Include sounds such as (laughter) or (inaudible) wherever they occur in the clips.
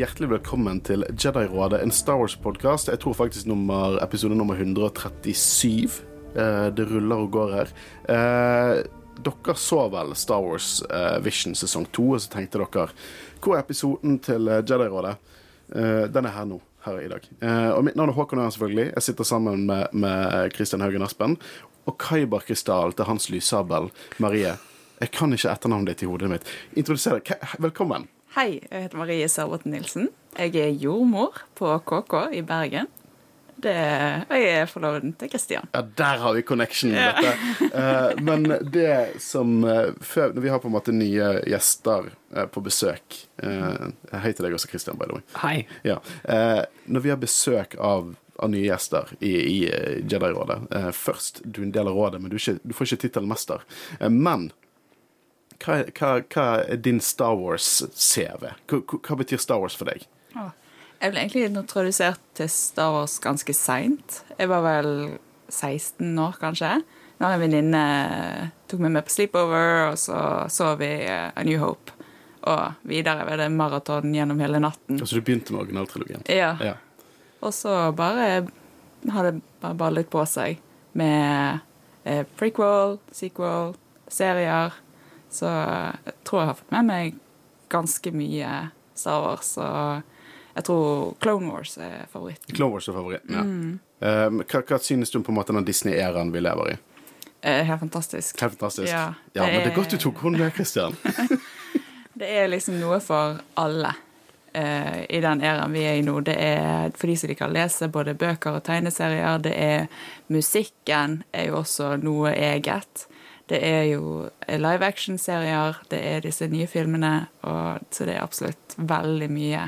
hjertelig velkommen til Jedi-rådet, en Star Wars-podkast. Jeg tror faktisk nummer, episode nummer 137. Eh, det ruller og går her. Eh, dere så vel Star Wars eh, Vision sesong 2, og så tenkte dere hvor er episoden til Jedi-rådet? Den er her nå. Her i dag. Eh, og Mitt navn er Håkon Øren, selvfølgelig. Jeg sitter sammen med, med Kristian Haugen Aspen. Og Kaibar Krystall til Hans Lyssabel Marie. Jeg kan ikke etternavnet ditt i hodet mitt. Introduser deg. Velkommen. Hei, jeg heter Marie Sarbotten Nilsen. Jeg er jordmor på KK i Bergen. Det, og jeg er forloveden til Kristian. Ja, der har vi connection. Dette. Eh, men det som eh, før, Når vi har på en måte nye gjester eh, på besøk eh, Hei til deg også, Kristian, by the way. Hei. Ja. Eh, når vi har besøk av, av nye gjester i, i eh, Jedi-rådet Først, du er en del av rådet, men du, ikke, du får ikke tittelen mester. Men hva, hva, hva er din Star Wars-CV? Hva, hva- betyr Star Wars for deg? Jeg ble egentlig introdusert til Star Wars ganske seint. Jeg var vel 16 år, kanskje. Da en venninne tok meg med på sleepover, og så så vi eh, A New Hope. Og videre var det maraton gjennom hele natten. Altså, du begynte med originaltrilogien. Ja. Ja. Og så bare har det bare ballet på seg med eh, prequel, sequel, serier. Så jeg tror jeg har fått med meg ganske mye Star Wars. Og jeg tror Clone Wars er favoritten. Clone Wars er favoritten, ja. Mm. Eh, hva, hva synes du om på en måte den Disney-æraen vi lever i? Eh, helt fantastisk. Helt fantastisk. Ja, Ja, men det er godt du tok henne med, Christian. (laughs) Det er liksom noe for alle Uh, i den æraen vi er i nå. Det er for de som liker å lese både bøker og tegneserier. Det er musikken er jo også noe eget. Det er jo live action-serier, det er disse nye filmene, og, så det er absolutt veldig mye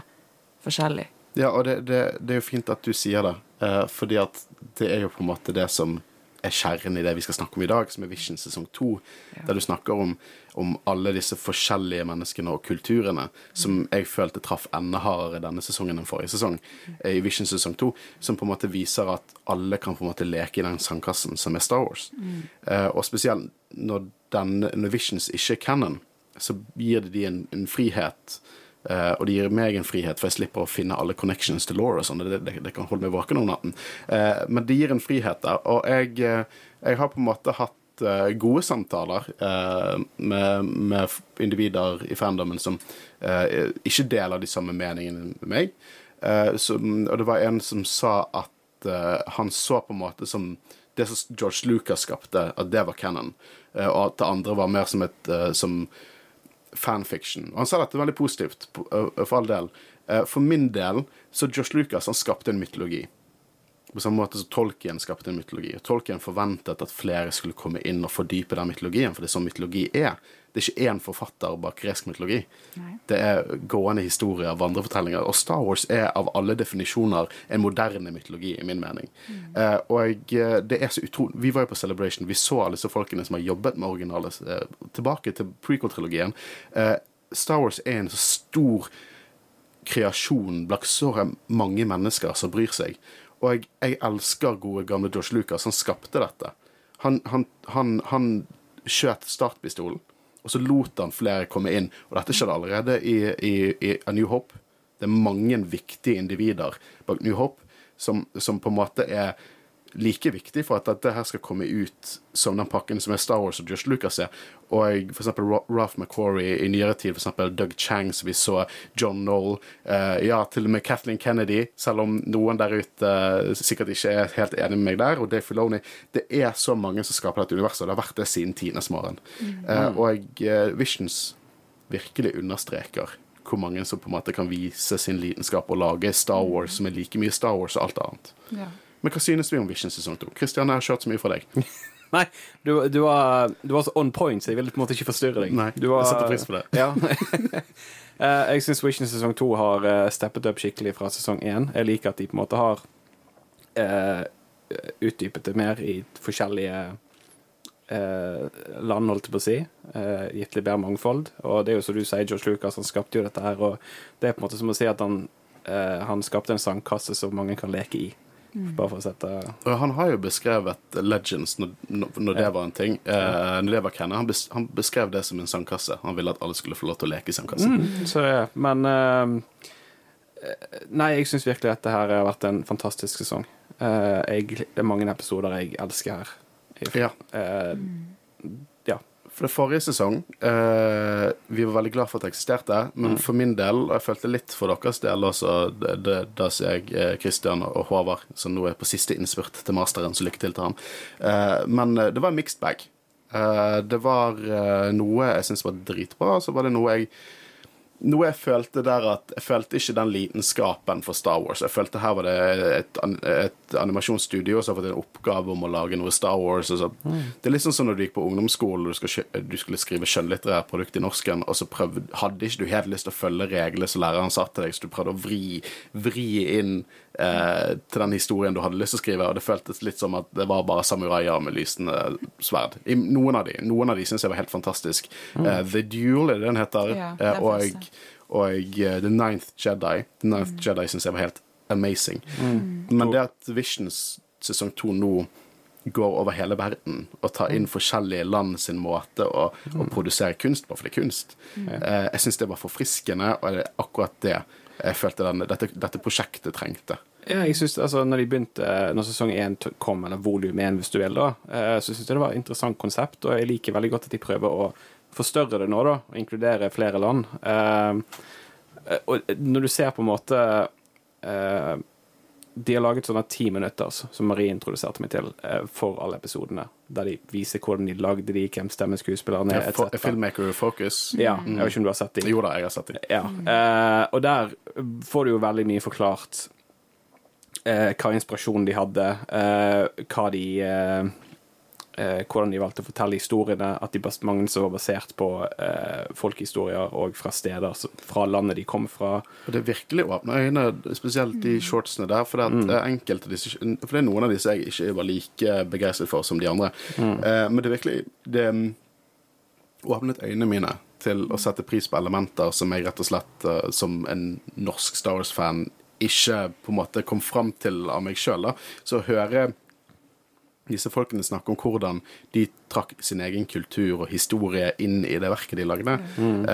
forskjellig. Ja, og det, det, det er jo fint at du sier det, eh, fordi at det er jo på en måte det som er kjernen i det vi skal snakke om i dag, som er Vision sesong to, Ja. der du snakker om, om alle disse forskjellige menneskene og kulturene som jeg følte traff enda hardere denne sesongen enn forrige sesong, eh, i Vision sesong to, som på en måte viser at alle kan på en måte leke i den sandkassen som er Star Wars. Eh, og spesielt når, den, når Visions ikke er canon, så gir det de en, en frihet Uh, og det gir meg en frihet, for jeg slipper å finne alle connections til Laura. sånn. Det, det, det kan holde meg våken om natten. Uh, men det gir en frihet der. Og jeg, eh, jeg har på en måte hatt gode samtaler med, med individer i fandomen som ikke deler de samme meningene med meg. Som, og det var en som sa at han så på en måte som det som George Lucas skapte, at det var canon. Eh, og at det andre var mer som et eh, som fanfiction. Og han sa dette veldig positivt, for all del. Eh, For min del så George Lucas han skapte en mytologi. På samme måte som Tolkien skapte en mytologi. Og Tolkien forventet at flere skulle komme inn og fordype den mytologien, for det er sånn mytologi er. Det er ikke én forfatter bak gresk mytologi. Nei. Det er gående historier, vandrefortellinger. Og Star Wars er av alle definisjoner en moderne mytologi, i min mening. Eh, og eh, det er så utrolig Vi var jo på Celebration, vi så alle disse folkene som har jobbet med originale eh, Tilbake til prequel-trilogien. Eh, Star Wars er en så stor kreasjon blant så mange mennesker som bryr seg. Og jeg, jeg elsker gode, gamle George Lucas. Han skapte dette. Han, han, han, han skjøt startpistolen, og så lot han flere komme inn. Og dette skjedde allerede i, i, i A New Hope. Det er mange viktige individer bak New Hope som, som på en måte er like viktig for at dette her skal komme ut som den pakken som er Star Wars og Josh Lucas er. Og eksempel Ralph McQuarrie i nyere tid, eksempel Doug Chang, som vi så, John Knoll, eh, ja, til og med Kathleen Kennedy, selv om noen der ute eh, sikkert ikke er helt enig med meg der, og Dave Filoni. Det er så mange som skaper dette universet, og det har vært det siden tidenes morgen. Eh, og eh, Visions virkelig understreker hvor mange som på en måte kan vise sin lidenskap og lage Star Wars som er like mye Star Wars og alt annet. Ja. Men hva synes vi om Vision sesong 2? Kristian, jeg har kjørt så mye fra deg. (laughs) Nei, du, du, var, du var så on point, så jeg ville på en måte ikke forstyrre deg. Nei, du var, jeg setter pris på det. (laughs) Ja. (laughs) Eh, jeg syns Vision sesong to har eh, steppet opp skikkelig fra sesong én. Jeg liker at de på en måte har uh, utdypet det mer i forskjellige eh, land, holdt jeg på å si. Eh, gitt litt bedre mangfold. Og det er jo som du sier, George Lucas han skapte jo dette her, og det er på en måte som å si at han, eh, han skapte en sandkasse som mange kan leke i. Bare for å sette han har jo beskrevet Legends når, når det var en ting. Eh, når det var Kenny, han, bes, han beskrev det som en sandkasse. Han ville at alle skulle få lov til å leke i sandkassen. Mm, så ja, men eh, Nei, jeg syns virkelig at det her har vært en fantastisk sesong. Eh, jeg, det er mange episoder jeg elsker her. Jeg- Ja. eh, ja. For det forrige sesong eh, Vi var veldig glad for at det eksisterte, men for min del, og jeg følte litt for deres del også, da ser jeg Kristian Christian og Håvard, som nå er på siste innspurt til masteren, så lykke til til ham. Eh, men eh, det var en mixed bag. Eh, det var eh, noe jeg syntes var dritbra, og så var det noe jeg noe jeg følte der at Jeg følte ikke den lidenskapen for Star Wars. Jeg følte her var det et, et animasjonsstudio som har fått en oppgave om å lage noe Star Wars. Så. Det er litt sånn som når du gikk på ungdomsskolen og du, skal, du skulle skrive skjønnlitterært produkt i norsken, og så prøvde, hadde ikke du helt lyst til å følge reglene som læreren satte deg, så du prøvde å vri, vri inn eh, til den historien du hadde lyst til å skrive, og det føltes litt som at det var bare samuraier med lysende sverd. I noen av de, noen av de syns jeg var helt fantastisk. Eh, The Duel er det den heter, Ja, det den og, og eh, The Ninth Jedi. The Ninth Jedi syns jeg var helt amazing. Men det at Visions sesong to nå går over hele verden og tar inn forskjellige land sin måte å, å produsere kunst på, for det er kunst. Eh, jeg syns det var forfriskende, og det er akkurat det jeg følte den, dette, dette prosjektet trengte. Ja, jeg synes, altså, når de begynte, når sesong én kom, eller volum én hvis du vil, da, eh, så syns jeg det var et interessant konsept, og jeg liker veldig godt at de prøver å forstørre det nå, da, og inkludere flere land. Eh, og når du ser på en måte eh, De har laget sånne ti minutter som Marie introduserte meg til, eh, for alle episodene, der de viser hvordan de lagde de, hvem stemmeskuespillerne er, Ja, for, etc. filmmaker focus. Ja, jeg vet ikke om du har sett de. Jo da, jeg har sett det. Ja, eh, og der får du jo veldig mye forklart eh, hva inspirasjonen de hadde, eh, hva de eh, Hvordan de valgte å fortelle historiene. At de mange som var basert på eh, folkehistorier og fra steder så- fra landet de kom fra. Og det virkelig åpne øynene, spesielt de shortsene der. For det, at eh, enkelte disse, for det er noen av disse jeg ikke var like begeistret for som de andre. Eh, men det er virkelig Det mm, åpnet øynene mine til å sette pris på elementer som jeg rett og slett eh, som en norsk Star Wars-fan ikke på en måte kom fram til av meg sjøl. Så å høre disse folkene snakke om hvordan de trakk sin egen kultur og historie inn i det verket de lagde. Mm.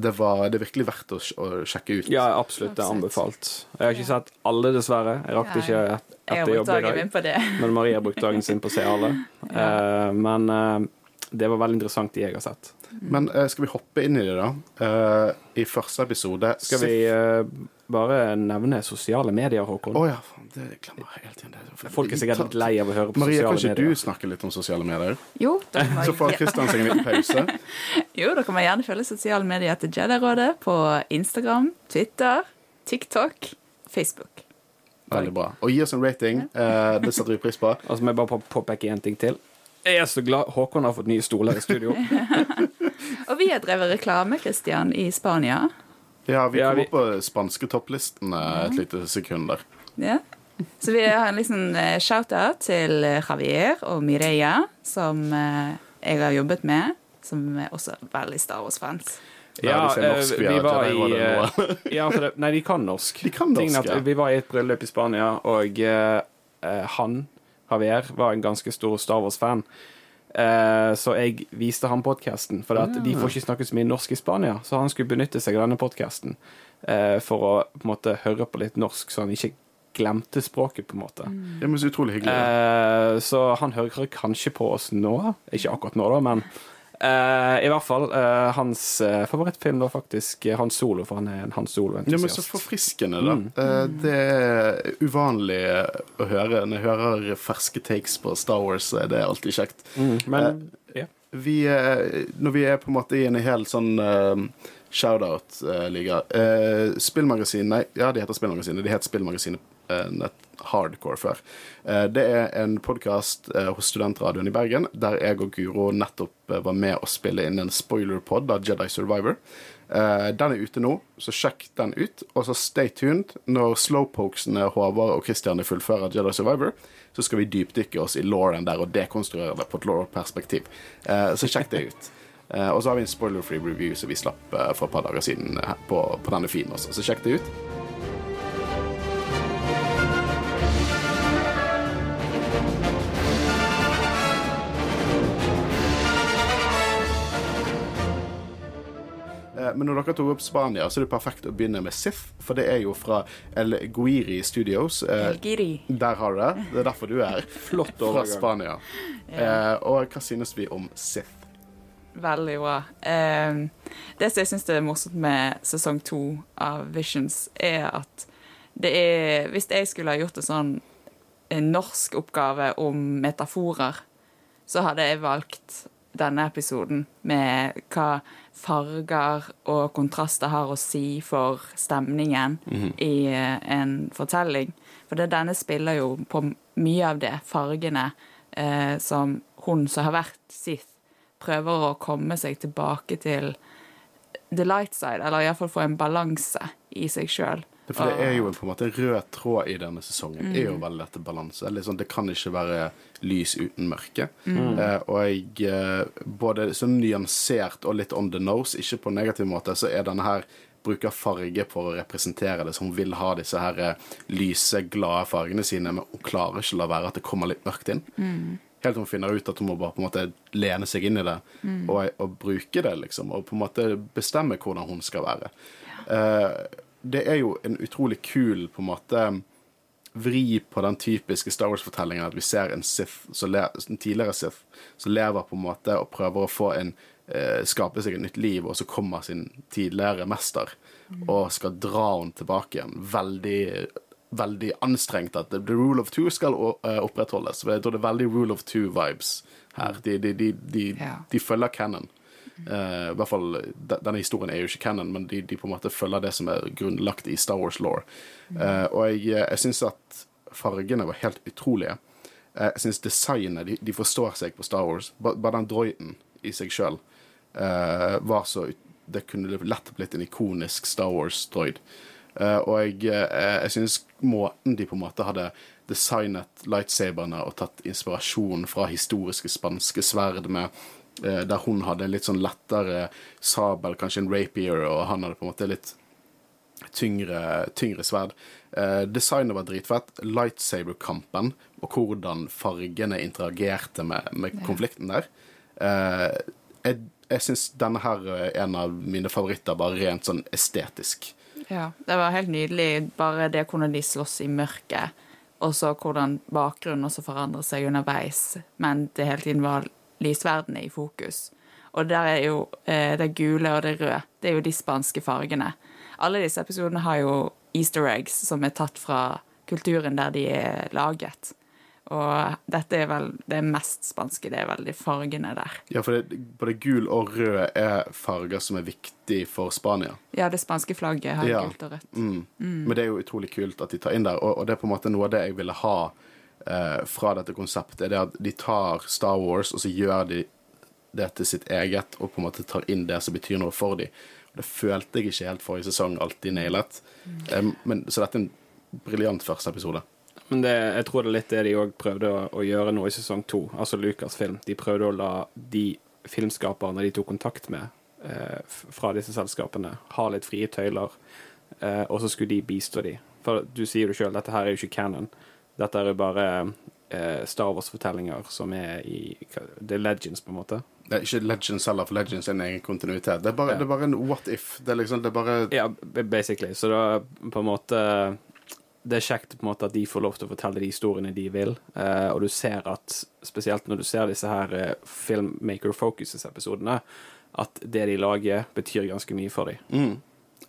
det, var, det er virkelig verdt å, å sjekke ut. Ja, absolutt. Det er anbefalt. Jeg har ikke sett alle, dessverre. Jeg rakk ikke et- etter jobb i dag. min på det. (laughs) Men Marie har brukt dagen sin på å se alle. ja. men eh, det var veldig interessant, de jeg har sett. Men uh, skal vi hoppe inn i det, da? Uh, I første episode Skal vi uh, bare nevne sosiale medier, Håkon? Å ja, faen, det glemmer jeg hele tiden. Det- Folk er sikkert litt lei av å høre på Maria, kan ikke du snakke litt om sosiale medier? Jo, kan (laughs) Så får Kristian seg en liten pause. (laughs) jo, da kan man gjerne følge sosiale medier til Jedi-rådet på Instagram, Twitter, TikTok, Facebook. Veldig bra. Og gi oss en rating. eh, det setter vi pris på. (laughs) Og så må jeg bare på- påpeke en ting til. Jeg er så glad Håkon har fått nye stoler i studio. (laughs) Og vi har drevet reklame, Christian, i Spania. Ja, vi Ja, kom vi- opp på spanske topplistene et lite sekund der. Ja. Så vi har en liksom eh, shout-out til eh, Javier og Mireia, som eh, jeg har jobbet med, som er også veldig Star Wars-fans. Ja, eh, norsk, vi vi var i Ja, for det, nei, de kan norsk. De kan norsk, er ja. Vi var i et bryllup i Spania, og eh, han, Javier, var en ganske stor Star Wars-fan. Eh, så jeg viste han podkasten, for at de får ikke snakke så mye norsk i Spania. Så han skulle benytte seg av denne podkasten for å på en måte høre på litt norsk, så han ikke glemte språket, på en måte. Det er så utrolig hyggelig. Eh, så han hører kanskje på oss nå. Ikke akkurat nå, da, men eh, i hvert fall. eh, hans eh, favorittfilm var faktisk eh, Hans Solo, for han er en Hans Ja, men så forfriskende, da. Eh, Det er uvanlig å høre. Når jeg hører ferske takes på Star Wars, så er det alltid kjekt. mm, men ja. Vi, eh, når vi er på en måte i en helt sånn uh, shout-out-liga uh, Spillmagasin Nei, ja, de heter Spillmagasinet. De het Spillmagasinet Nett Hardcore før. Eh, det er en podkast hos Studentradioen i Bergen der jeg og Guro nettopp eh, var med å spille inn en spoiler-pod av Jedi Survivor. Eh, den er ute nå, så sjekk den ut. Og så stay tuned. Når slowpokesene Håvard og Christian fullfører Jedi Survivor, så skal vi dypdykke oss i Lauren der og dekonstruere det på et law-perspektiv. Eh, så sjekk det ut. Eh, og så har vi en spoiler-free review som vi slapp eh, for et par dager siden eh, på, på denne feeden også, så sjekk det ut. Men når dere tok opp Spania, så er det perfekt å begynne med Sith, for det er jo fra El Guiri Studios. Eh, El Guiri. der har du det. Det er derfor du er Flott fra. Spania. ja. og hva synes vi om Sith? Veldig bra. Eh, det som jeg syns er morsomt med sesong to av Visions, er at det er Hvis jeg skulle ha gjort en sånn en norsk oppgave om metaforer, så hadde jeg valgt denne episoden med hva farger og kontraster har å si for stemningen i eh, en fortelling. For det, denne spiller jo på mye av det, fargene, eh, som hun som har vært Sith, prøver å komme seg tilbake til the light side, eller iallfall få en balanse i seg sjøl. For det er jo en, på en måte en rød tråd i denne sesongen. er jo veldig dette balanse. Det, sånn, det kan ikke være lys uten mørke. Eh, og jeg eh, Både sånn nyansert og litt on the nose, ikke på en negativ måte, så er denne her bruker farge for å representere det. Så hun vil ha disse her eh, lyse, glade fargene sine, men hun klarer ikke å la være at det kommer litt mørkt inn. Helt til hun finner ut at hun må bare på en måte lene seg inn i det og, og bruke det, liksom. Og på en måte bestemme hvordan hun skal være. Eh, det er jo en utrolig kul på en måte vri på den typiske Star Wars-fortellingen at vi ser en Sith, en tidligere Sith som lever på en måte og prøver å få en uh, skape seg et nytt liv, og så kommer sin tidligere mester og skal dra henne tilbake igjen. Veldig veldig anstrengt at the rule of two skal eh, opprettholdes. Jeg tror det er veldig rule of two-vibes her. De, de, de, Ja. de følger canon. Uh, I hvert fall, Denne historien er jo ikke canon, men de, de på en måte følger det som er grunnlagt i Star Wars law. Uh, og jeg, jeg syns at fargene var helt utrolige. Uh, jeg syns designet de, de forstår seg på Star Wars. Bare den droiden i seg sjøl var så Det kunne lett blitt en ikonisk Star Wars-droid. Eh, og jeg, eh, jeg synes måten de på en måte hadde designet lightsaberne og tatt inspirasjon fra historiske spanske sverd med eh, Der hun hadde en litt sånn lettere sabel, kanskje en rapier, og han hadde på en måte litt tyngre, tyngre sverd. Eh, designet var dritfett. Lightsaber-kampen og hvordan fargene interagerte med, med konflikten der. Eh, jeg jeg syns denne her er en av mine favoritter, bare rent sånn estetisk. Ja, det var helt nydelig. Bare det hvordan de slåss i mørket, og så hvordan bakgrunnen også forandrer seg underveis, men det hele tiden var lysverdene i fokus. Og der er jo eh, det gule og det røde. Det er jo de spanske fargene. Alle disse episodene har jo easter eggs som er tatt fra kulturen der de er laget. Og dette er vel det mest spanske, det er vel de fargene der. Ja, for det, både gul og rød er farger som er viktig for Spania. Ja, det spanske flagget har Ja. gult og rødt. Mm. Men det er jo utrolig kult at de tar inn der, og, og det er på en måte noe av det jeg ville ha eh, fra dette konseptet. Det er at de tar Star Wars, og så gjør de det til sitt eget, og på en måte tar inn det som betyr noe for dem. Det følte jeg ikke helt forrige sesong alltid nailet. Eh, men, så dette er en briljant første episode. Men det, jeg tror det er litt det de òg prøvde å, å gjøre nå i sesong to, altså Lucasfilm. De prøvde å la de filmskaperne de tok kontakt med eh, fra disse selskapene, ha litt frie tøyler, eh, og så skulle de bistå de. For du sier jo sjøl, dette her er jo ikke canon. Dette er jo bare eh, Star Wars-fortellinger som er i The legends, på en måte. Det er ikke Legends heller, for Legends er en egen kontinuitet. Det er bare, Ja. det er bare en what if. Det er liksom, det er bare Ja, basically. Så da på en måte Det er kjekt på en måte at de får lov til å fortelle de historiene de vil, uh, og du ser at Spesielt når du ser disse her uh, Filmmaker Focuses-episodene, at det de lager, betyr ganske mye for dem. Mm.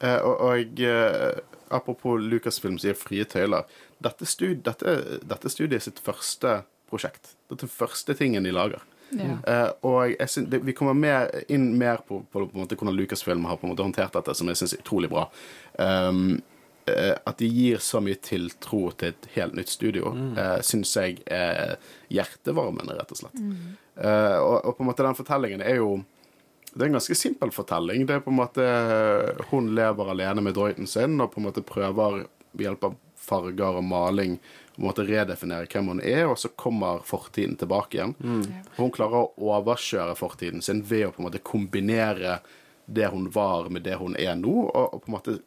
Uh, og, eh, apropos Lucasfilm sier frie tøyler. Dette, stud, dette, dette studiet er sitt første prosjekt. Dette er første tingen de lager. Ja. Uh, og jeg synes, det, vi kommer mer, inn mer på, på, på en måte, hvordan Lucasfilm har på en måte håndtert dette, som jeg syns er utrolig bra. Um, eh, at de gir så mye tiltro til et helt nytt studio, mm. uh, syns jeg er hjertevarmende, rett og slett. Eh, og, og på en måte den fortellingen er jo det er en ganske simpel fortelling. Det er på en måte Hun lever alene med droiden sin og på en måte prøver ved hjelp av farger og maling på en måte redefinere hvem hun er, og så kommer fortiden tilbake igjen. Mm. Hun klarer å overkjøre fortiden sin ved å på en måte kombinere det hun var, med det hun er nå, og, og på en måte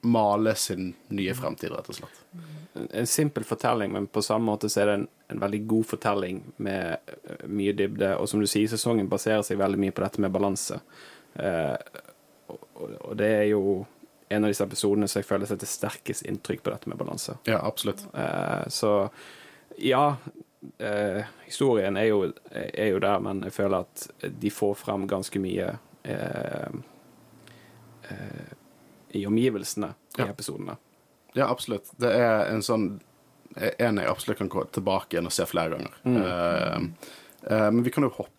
male sin nye fremtid, rett og slett. En, simpel fortelling, men på samme måte så er det en, en veldig god fortelling med eh, mye dybde. Og som du sier, sesongen baserer seg veldig mye på dette med balanse. Eh, og, og det er jo en av disse episodene som jeg føler setter sterkest inntrykk på dette med balanse. Ja, absolutt. Eh, så ja, eh, historien er jo, er jo der, men jeg føler at de får frem ganske mye eh, eh, i omgivelsene i Ja. episodene. Ja, absolutt. Det er en sånn en jeg absolutt kan gå tilbake igjen og se flere ganger. Mm. Uh, uh, men vi kan jo hoppe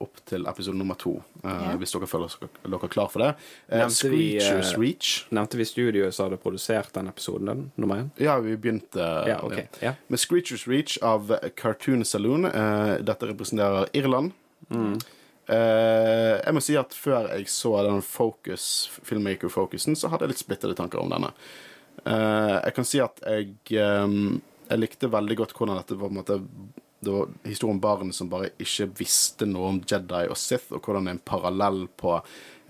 opp til episode nummer to, uh, yeah. hvis dere føler dere er klar for det. Eh, Nevnte vi, eh, Reach. Nevnte vi studioet som hadde produsert den episoden, den, nummer én? Ja, vi begynte Ja, okay. Ja. med Screechers Reach av Cartoon Saloon. Eh, dette representerer Irland. Eh, jeg må si at før jeg så den Focus, filmmaker-focusen, så hadde jeg litt splittede tanker om denne. Eh, jeg kan si at jeg, eh, jeg likte veldig godt hvordan dette på en måte det var historien om barn som bare ikke visste noe om Jedi og Sith, og hvordan det er en parallell på,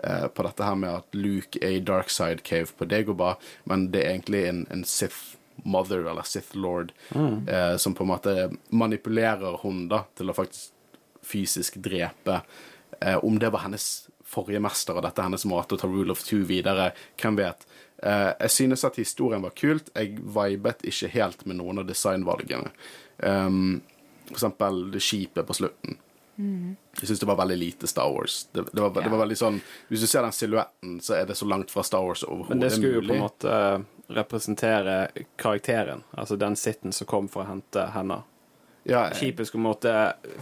eh, på dette her med at Luke er i Dark Side Cave på Dagobah, men det er egentlig en, en Sith mother, eller Sith lord, eh, som på en måte manipulerer hun da, til å faktisk fysisk drepe. Eh, om det var hennes forrige mester, og dette er hennes måte å ta rule of two videre, hvem vet. Eh, jeg synes at historien var kult. Jeg vibet ikke helt med noen av designvalgene. Um, for eksempel det skipet på slutten. Jeg syns det var veldig lite Star Wars. Det, det, var, det var veldig sånn Hvis du ser den silhuetten, så er det så langt fra Star Wars Men det skulle jo på en måte representere karakteren, altså den sitten som kom for å hente henne. Ja, Skipet skulle på måte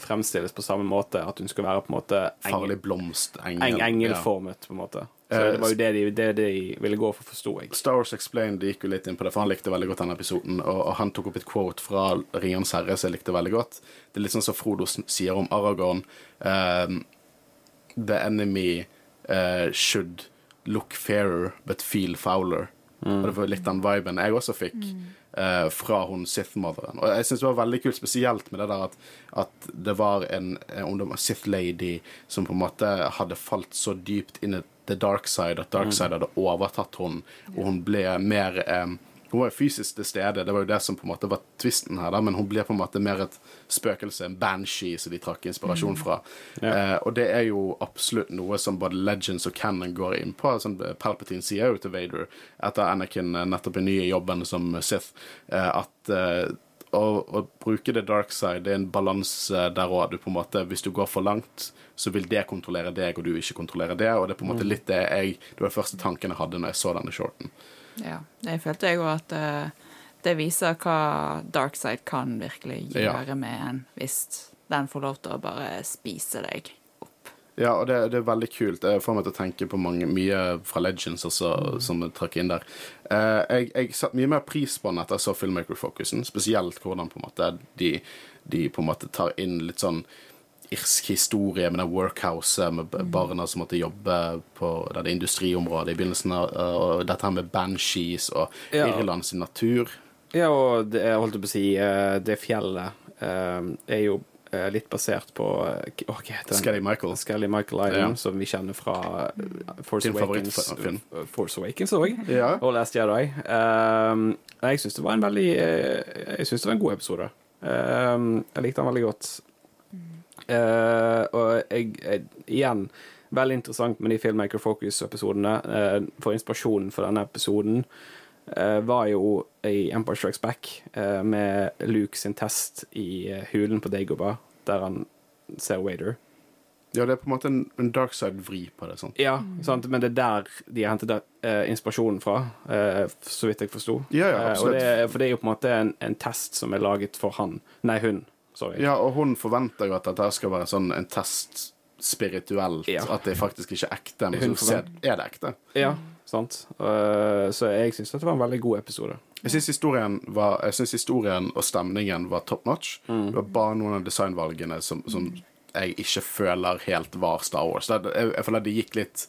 fremstilles på samme måte, at hun skulle være på en måte farlig engel, blomst, eng, engel. ja. engelformet, på en måte. Så Eh, det var jo det de, det de ville gå for, forsto jeg. Star Wars Explained gikk jo litt inn på det, for han likte veldig godt den episoden. Og, og han tok opp et quote fra Ringenes herre som jeg likte veldig godt. Det er litt sånn som Frodo sier om Aragorn. Um, the enemy uh, should look fairer, but feel fouler. Og det var litt den viben jeg også fikk eh, fra hun Sith-motheren. Og jeg syns det var veldig kult, spesielt med det der at, at det var en, en om Sith lady som på en måte hadde falt så dypt inn i the dark side at dark side hadde overtatt hun, og hun ble mer eh, Hun var jo fysisk til stede, det var jo det som på en måte var tvisten her, da, men hun blir på en måte mer et spøkelse, en banshee, som de trakk inspirasjon fra. Eh, og det er jo absolutt noe som både Legends og Cannon går inn på. Sånn, Palpatine sier jo til Vader, etter Anakin eh, nettopp er ny i jobben som Sith, eh, at eh, å, å bruke the dark side det er en balanse der òg. Hvis du går for langt, så vil det kontrollere deg, og du ikke kontrollerer det. Og det er på en måte litt det jeg Det var den første tanken jeg hadde når jeg så denne shorten. Ja, jeg følte jeg òg at uh, det viser hva Darkside kan virkelig Ja. gjøre med en hvis den får lov til å bare spise deg opp. Ja, og det, det er veldig kult. Jeg får meg til å tenke på mange, mye fra Legends også, som jeg trakk inn der. Eh, jeg, jeg satte mye mer pris på den etter jeg så Filmmaker-fokusen, spesielt hvordan på en måte de, de på en måte tar inn litt sånn irsk historie med den workhouset med barna som måtte jobbe på det industriområdet i begynnelsen og dette her med banshees og Ja. Sin natur. Ja, og det, jeg holdt på å si eh, Det fjellet eh, er jo eh, litt basert på Hva heter den? Skelly Michael. Skelly Michael Island, Ja. som vi kjenner fra Force Awakens. Force Awakens òg. Ja. Og Last Jedi. Um, jeg syns det var en veldig Jeg synes det var en god episode. Um, jeg likte den veldig godt. Eh, og jeg, jeg Igjen, veldig interessant med de Filmmaker Focus-episodene. Uh, for inspirasjonen for denne episoden uh, var jo i Empire Strikes Back eh, med Luke sin test i eh, hulen på Dagoba, der han ser Wader. ja, det er på en måte en, en dark side-vri på det. sant? Ja, sant? men det er der de har hentet eh, inspirasjonen fra, eh, så vidt jeg forsto. Ja, ja, Eh, absolutt. det, for det er jo på en måte en, en test som er laget for han. Nei, hun. Sorry. Ja, og hun forventer jo at dette skal være sånn en test spirituelt, Ja. at det faktisk ikke er ekte, men så er det ekte. Ja, sant. Uh, så jeg syns dette var en veldig god episode. Jeg syns historien, historien og stemningen var top notch. Mm. Det var bare noen av designvalgene som, som jeg ikke føler helt var Star Wars. Det, jeg, jeg føler det gikk litt,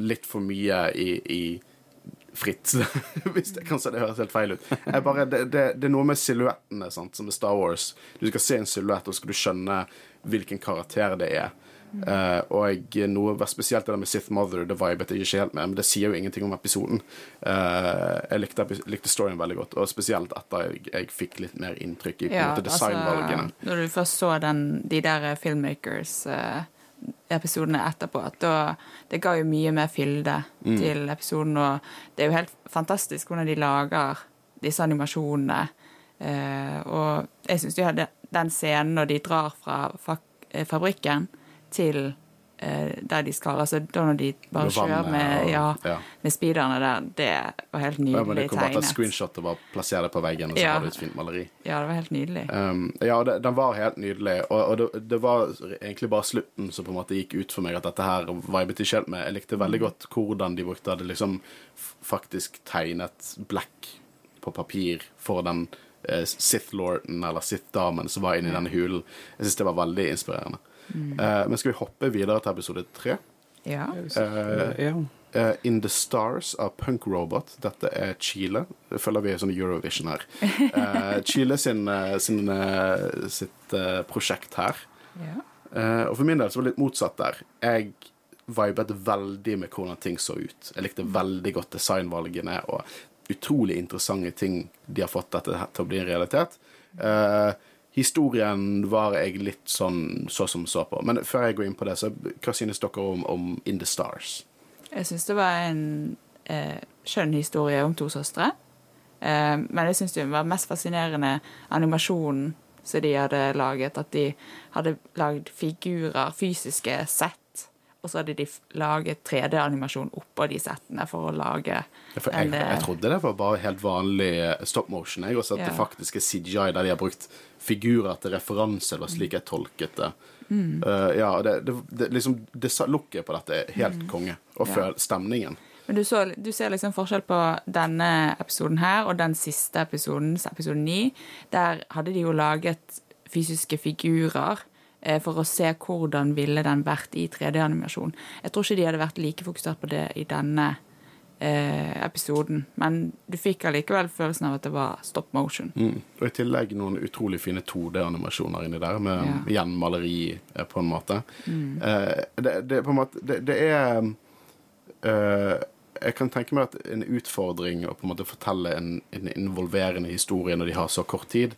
litt for mye i, i fritt. (laughs) Hvis det kanskje det høres helt feil ut. Bare, det, det, det er noe med silhuettene som med Star Wars. Du skal se en silhuett, og så skal du skjønne hvilken karakter det er. Eh, og jeg, noe spesielt det der med Sith Mother, det vibet jeg ikke helt med, men det sier jo ingenting om episoden. Uh, jeg likte, likte storyen veldig godt, og spesielt etter jeg, jeg fikk litt mer inntrykk i ja, designvalgene. Altså, designvalgene. når du først så den, de der filmmakers eh, episodene etterpå. Da, det ga jo mye mer fylde Mm. til episoden, og det er jo helt fantastisk hvordan de lager disse animasjonene. Eh, og jeg syns jo den scenen når de drar fra eh, fabrikken til der de skal, altså da når de bare kjører med, ja, ja. med speederne der, det var helt Ja, men det kunne bare ta screenshot og bare plassere det på veggen, og så Ja. har du et fint maleri. Ja, det var helt nydelig. Um, ja, det, den var helt nydelig, og, og det, det var egentlig bare slutten som på en måte gikk ut for meg, at dette her vibet ikke helt med. Jeg likte veldig godt hvordan de brukte det, liksom faktisk tegnet black på papir for den eh, Sith-lorden, eller Sith-damen, som var inni denne hulen. Jeg syns det var veldig inspirerende. Eh, men skal vi hoppe videre til episode tre? Ja. Uh, ja. Eh, In The Stars av Punk Robot. Dette er Chile. Det følger vi sånn Eurovision her. Eh, (laughs) Chile sin, sin, sitt prosjekt her. ja. Eh, og for min del så var det litt motsatt der. Jeg vibet veldig med hvordan ting så ut. Jeg likte veldig godt designvalgene og utrolig interessante ting de har fått dette til å bli en realitet. Eh, historien var jeg litt sånn så som så på. Men før jeg går inn på det, så hva synes dere om, om In The Stars? Jeg syns det var en eh, skjønn historie om to søstre. Eh, men jeg syns det var mest fascinerende animasjonen som de hadde laget. At de hadde lagd figurer, fysiske sett, og så hadde de laget 3D-animasjon oppå de settene for å lage For jeg, en, eh, jeg trodde det var bare helt vanlig eh, stop motion. Jeg også at det faktisk er CGI der de har brukt figurer til referanse. Var slik jeg tolket det. Eh, ja, det, det, det, liksom, det looket på dette er helt konge. Og Ja. stemningen. Men du, så, du ser liksom forskjell på denne episoden her og den siste episoden, episode 9. Der hadde de jo laget fysiske figurer for å se hvordan ville den vært i 3D-animasjon. Jeg tror ikke de hadde vært like fokusert på det i denne eh, episoden. Men du fikk allikevel følelsen av at det var stop motion. Mm. Og i tillegg noen utrolig fine 2D-animasjoner inni der, med Ja. gjenmaleri eh, på en måte. Eh, det, det, på en måte det, det er eh, Jeg kan tenke meg at en utfordring å på en måte fortelle en, en involverende historie når de har så kort tid.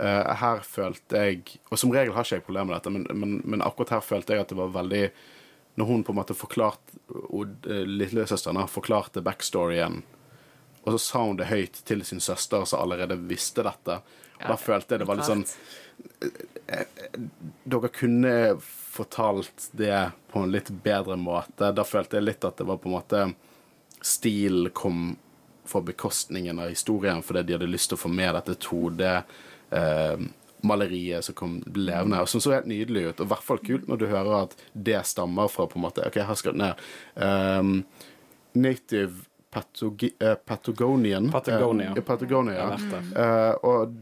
Eh, her følte jeg Og som regel har ikke jeg problemer med dette, men, men, men akkurat her følte jeg at det var veldig Når hun på en måte forklarte eh, Lillesøsteren forklarte backstoryen og så sa hun det høyt til sin søster, som allerede visste dette. Og da følte jeg det var litt sånn Dere kunne fortalt det på en litt bedre måte. Da følte jeg litt at det var på en måte Stil kom for bekostningen av historien fordi de hadde lyst til å få med dette 2D-maleriet som kom levende. Og som så helt nydelig ut. Og i hvert fall kult når du hører at det stammer fra på en måte OK, jeg har skrevet ned um, Native Patogi eh, Patagonian. Patagonia. Eh, Patagonia, ja. Eh, og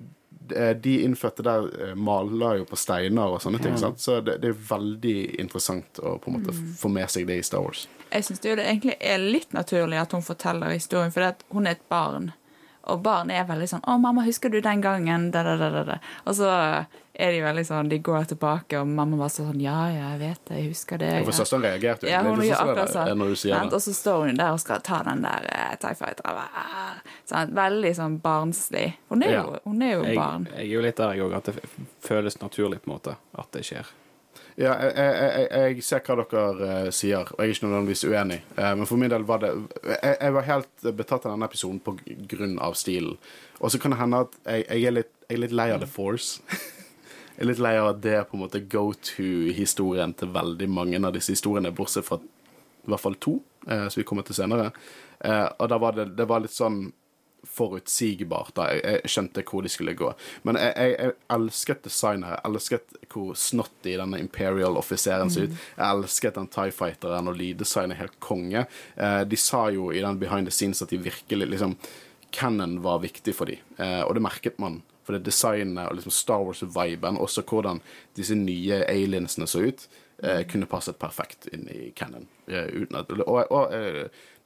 de- innfødte der eh, maler jo på steiner og sånne ting. Sant? Så det, det er veldig interessant å på en måte få med seg det i Star Wars. Jeg syns det egentlig er litt naturlig at hun forteller historien, for hun er et barn. Og barn er veldig sånn 'Å, mamma, husker du den gangen?' Da, da, da. Og så er de veldig sånn De går tilbake, og mamma var sånn 'Ja, ja, jeg vet det, jeg husker det'. For ja. søsteren reagerte jo Ja, hun gjør sånn akkurat sånn. Og så står hun der og skal ta den der uh, TIE Fighter. sant? Veldig sånn barnslig. Hun er jo, Ja. hun er jo Jeg, barn. jeg er jo litt der, jeg òg, at det føles naturlig på en måte at det skjer. Ja, jeg, jeg, jeg, jeg ser hva dere uh, sier, og jeg er ikke nødvendigvis uenig. Uh, men for min del var det Jeg, var helt betatt av denne episoden på grunn av stilen. Og så kan det hende at jeg, er litt, er litt lei av The Force. (laughs) jeg er litt lei av at det er på en måte go to-historien til veldig mange av disse historiene, bortsett fra i hvert fall to, uh, som vi kommer til senere. Og da var det, det var litt sånn forutsigbart. da. Jeg, jeg skjønte hvor de skulle gå. Men jeg, jeg, jeg elsket designet. Jeg elsket hvor snotty denne Imperial-offiseren ser ut. Jeg elsket den Tie Fighteren, og lyddesignet helt konge. Eh, de sa jo i den behind the scenes at de virkelig liksom Cannon var viktig for dem, eh, og det merket man. For det designet og liksom Star Wars-viben, også hvordan disse nye aliensene så ut, eh, kunne passet perfekt inn i Cannon. Eh, at, og og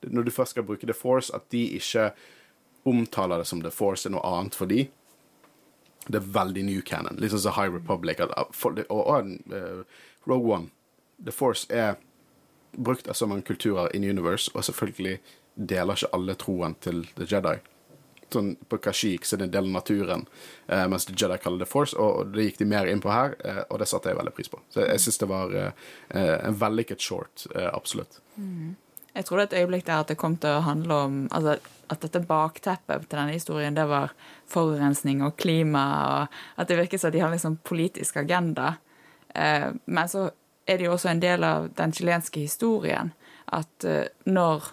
når du først skal bruke The Force, at de ikke omtaler det som The Force er noe annet for de. Det er veldig new canon. Litt sånn som High Republic. Og, eh, Rogue One. The Force er brukt av så mange kulturer in universe, og selvfølgelig deler ikke alle troen til The Jedi. sånn, på Kashik så er det en del av naturen, eh, mens The Jedi kaller det Force, og, det gikk de mer inn på her, eh, og det satte jeg veldig pris på. Så jeg, jeg syns det var en vellykket short, absolutt. Jeg tror det er et øyeblikk der at det kom til å handle om altså, At dette bakteppet til denne historien det var forurensning og klima, og at det virker som de har liksom politisk agenda. Eh, men så er det jo også en del av den chilenske historien at eh, når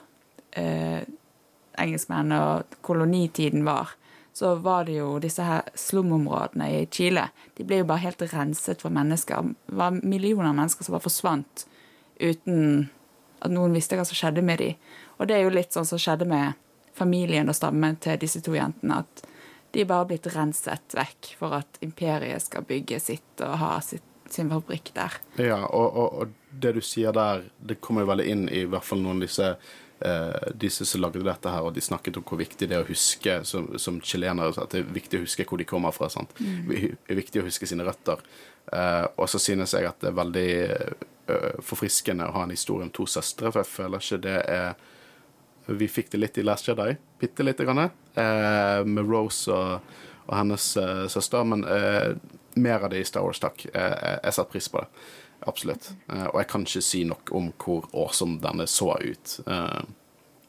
eh, engelskmennene og kolonitiden var, så var det jo disse her slumområdene i Chile. De ble jo bare helt renset for mennesker. Det var millioner av mennesker som bare forsvant uten at noen visste hva som skjedde med dem. Og det er jo litt sånn som skjedde med familien og stammen til disse to jentene. At de bare blitt renset vekk for at imperiet skal bygge sitt og ha sitt, sin fabrikk der. Ja, og, og, og det du sier der, det kommer jo veldig inn i hvert fall noen av disse eh, disse som lagde dette her, og de snakket om hvor viktig det er å huske som, som chilenere. At det er viktig å huske hvor de kommer fra. sant? Det er viktig å huske sine røtter. Eh, og så synes jeg at det er veldig eh, forfriskende å ha en historie om to søstre, for jeg føler ikke det er Vi fikk det litt i Last Jedi, bitte lite grann, eh, med Rose og, og hennes eh, søster, men eh, mer av det i Star Wars, takk. Eh, jeg setter pris på det. Absolutt. Eh, og jeg kan ikke si nok om hvor awesome denne så ut. Eh,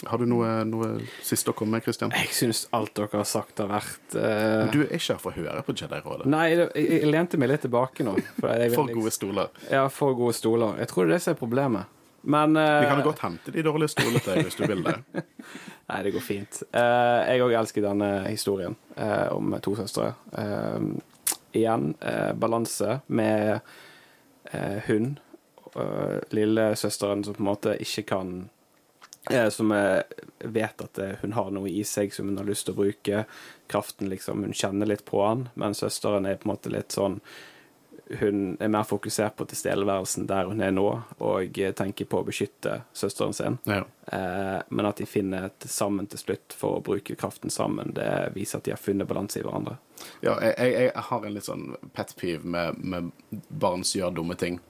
har du noe, noe siste å komme med, Christian? Jeg syns alt dere har sagt, har vært uh... Du er ikke her for å høre på Jedi-rådet. Nei, jeg, jeg lente meg litt tilbake nå. For, For gode stoler. Ja, for gode stoler. Jeg tror det er det som er problemet. Men uh, Vi kan jo godt hente de dårlige stolene deg hvis du vil det. (laughs) Nei, det går fint. Uh, jeg òg elsker denne historien uh, om to søstre. Eh, igjen, eh, balanse med eh, hun, uh, lillesøsteren som på en måte ikke kan eh, Som eh, vet at eh, hun har noe i seg som hun har lyst til å bruke. Kraften, liksom. Hun kjenner litt på han, men søsteren er på en måte litt sånn hun er mer fokusert på tilstedeværelsen der hun er nå, og eh, tenker på å beskytte søsteren sin. Ja. Eh, men at de finner et sammen til slutt for å bruke kraften sammen, det viser at de har funnet balanse i hverandre. Ja, jeg, jeg, jeg har en litt sånn pet peeve med, med barn som gjør dumme ting.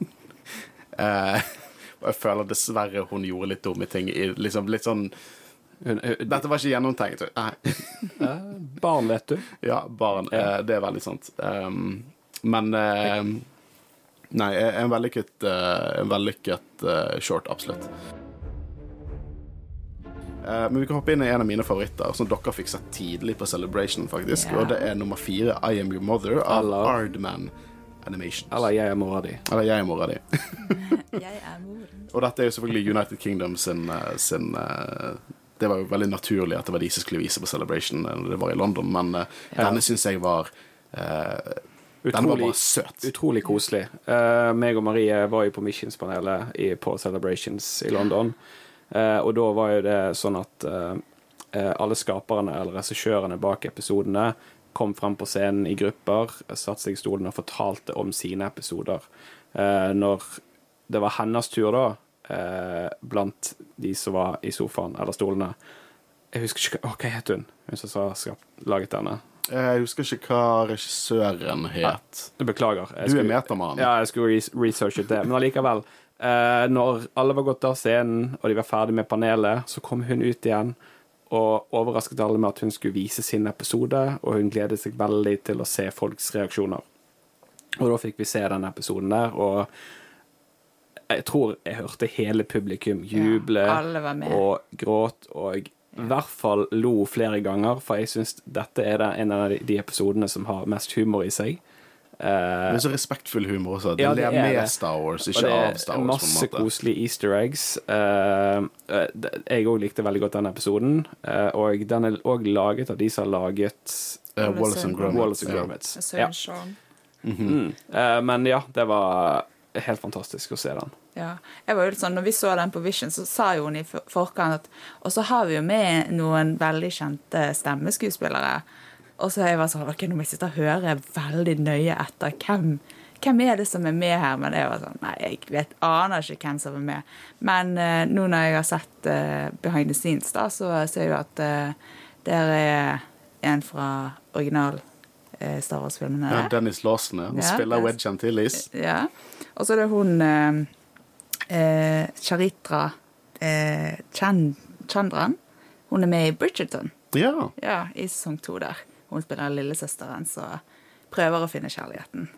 (laughs) eh, og jeg føler dessverre hun gjorde litt dumme ting. I, liksom, litt sånn Hun, hun, Dette var ikke gjennomtenkt. Nei. eh, barn, vet du. Ja, barn. Ja. Eh, det er veldig sant. Um, men eh, Nei, en vellykket, eh, en vellykket eh, short, absolutt. Eh, men vi kan hoppe inn i en av mine favoritter, som dere fikk sett tidlig på Celebration, faktisk. yeah. Og det er nummer fire, I Am Your Mother, av Eller- Ardman Animations. Eller jeg er mora di. Eller Jeg er mora di. (laughs) Jeg er moren. Og dette er jo selvfølgelig United Kingdom sin, eh, sin eh, Det var jo veldig naturlig at det var de som skulle vise på Celebration når det var i London, men eh, Ja. denne syns jeg var eh, Den var bare søt. Utrolig koselig. Uh, meg og Marie var jo på Missions-panelet i- på Celebrations i London. uh, og da var jo det sånn at eh, alle skaperne eller regissørene bak episodene kom frem på scenen i grupper, satte seg i stolen og fortalte om sine episoder. Når det var hennes tur, da, blant de som var i sofaen eller stolene Jeg husker ikke hva, het hun? Hun som sa- laget denne. Jeg husker ikke hva regissøren het. Beklager. jeg Du er metamann. Ja, jeg skulle researchet det. Men allikevel. Eh, når alle var gått av scenen, og de var ferdig med panelet, så kom hun ut igjen og overrasket alle med at hun skulle vise sin episode, og hun gledet seg veldig til å se folks reaksjoner. Og da fikk vi se den episoden der, og jeg tror jeg hørte hele publikum juble Ja, og gråt, og i hvert fall lo flere ganger, for jeg syns dette er det, en av de- de episodene som har mest humor i seg. Det er så respektfull humor også. Det Ja, det er med. Star Wars, ikke av Star Wars. masse det er masse koselige easter eggs. Eh, eh, jeg òg likte veldig godt den episoden, eh, og den er òg laget av de som har laget uh, Wallace and Gromit. Wallace and ja. Ja. Mm. -hmm. men ja, det var helt fantastisk å se den. Ja. Jeg var jo litt sånn, når vi så den på Vision, så sa jo hun i forkant at Og så har vi jo med noen veldig kjente stemmeskuespillere. Og så jeg var sånn Ok, nå må jeg sitte og høre veldig nøye etter. Hvem, hvem er det som er med her? Men jeg var sånn Nei, jeg vet, aner ikke hvem som er med. Men uh, nå når jeg har sett uh, Behind the Scenes, da, så ser jeg jo at uh, der er en fra original uh, Star Wars-filmene. Ja, Dennis Lawson ja. Han Ja, spiller Wedge Antilles. Ja. Og så er det hun eh, Charitra eh, Chandran. Hun er med i Bridgerton. Ja. Ja, i sesong to der. Hun spiller lillesøsteren som prøver å finne kjærligheten.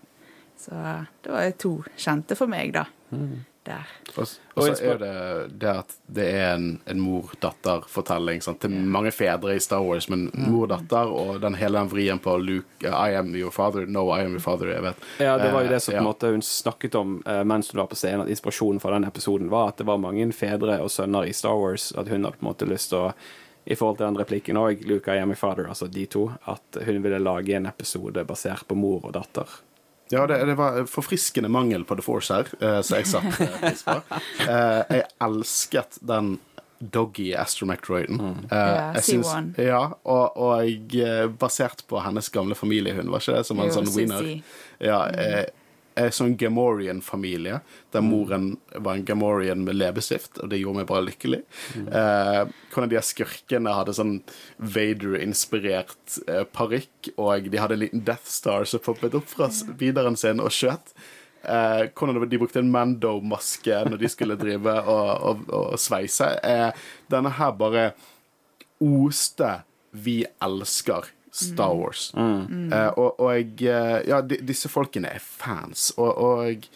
Så det var to kjente for meg, da. Der. Og, og så er det det at det er en, en mor-datter-fortelling. til mange fedre i Star Wars, men mor-datter og den hele den vrien på Luke I am your father. No, I am your father. Jeg vet. Ja, det var jo det som på Eh, en ja. måte hun snakket om eh, mens hun var på scenen. At inspirasjonen for den episoden var at det var mange fedre og sønner i Star Wars. At hun hadde på en måte lyst til å i forhold til den replikken òg, Luke, I am your father, altså de to, at hun ville lage en episode basert på mor og datter. Ja, det, det var forfriskende mangel på The Force her, eh, så jeg satte eh, pris på. (laughs) Eh, jeg elsket den Doggy astromacroiden. Mm. Ja, synes, syns- C1. Ja, og, og jeg, basert på hennes gamle familiehund, var ikke det? Som en Jo, sånn winner. Ja, eh, en sånn Gamorian-familie, der moren var en Gamorian med leppestift, og det gjorde meg bare lykkelig. Eh, hvordan de her skurkene hadde sånn Vader-inspirert eh, parykk, og de hadde en liten Death Star som poppet opp fra s- videren sin og skjøt. Eh, hvordan de brukte en Mando-maske når de skulle drive og, og, og sveise. Eh, denne her bare oste 'Vi elsker Star Wars'. Eh, og, og jeg eh, Ja, de, disse folkene er fans, og, og jeg,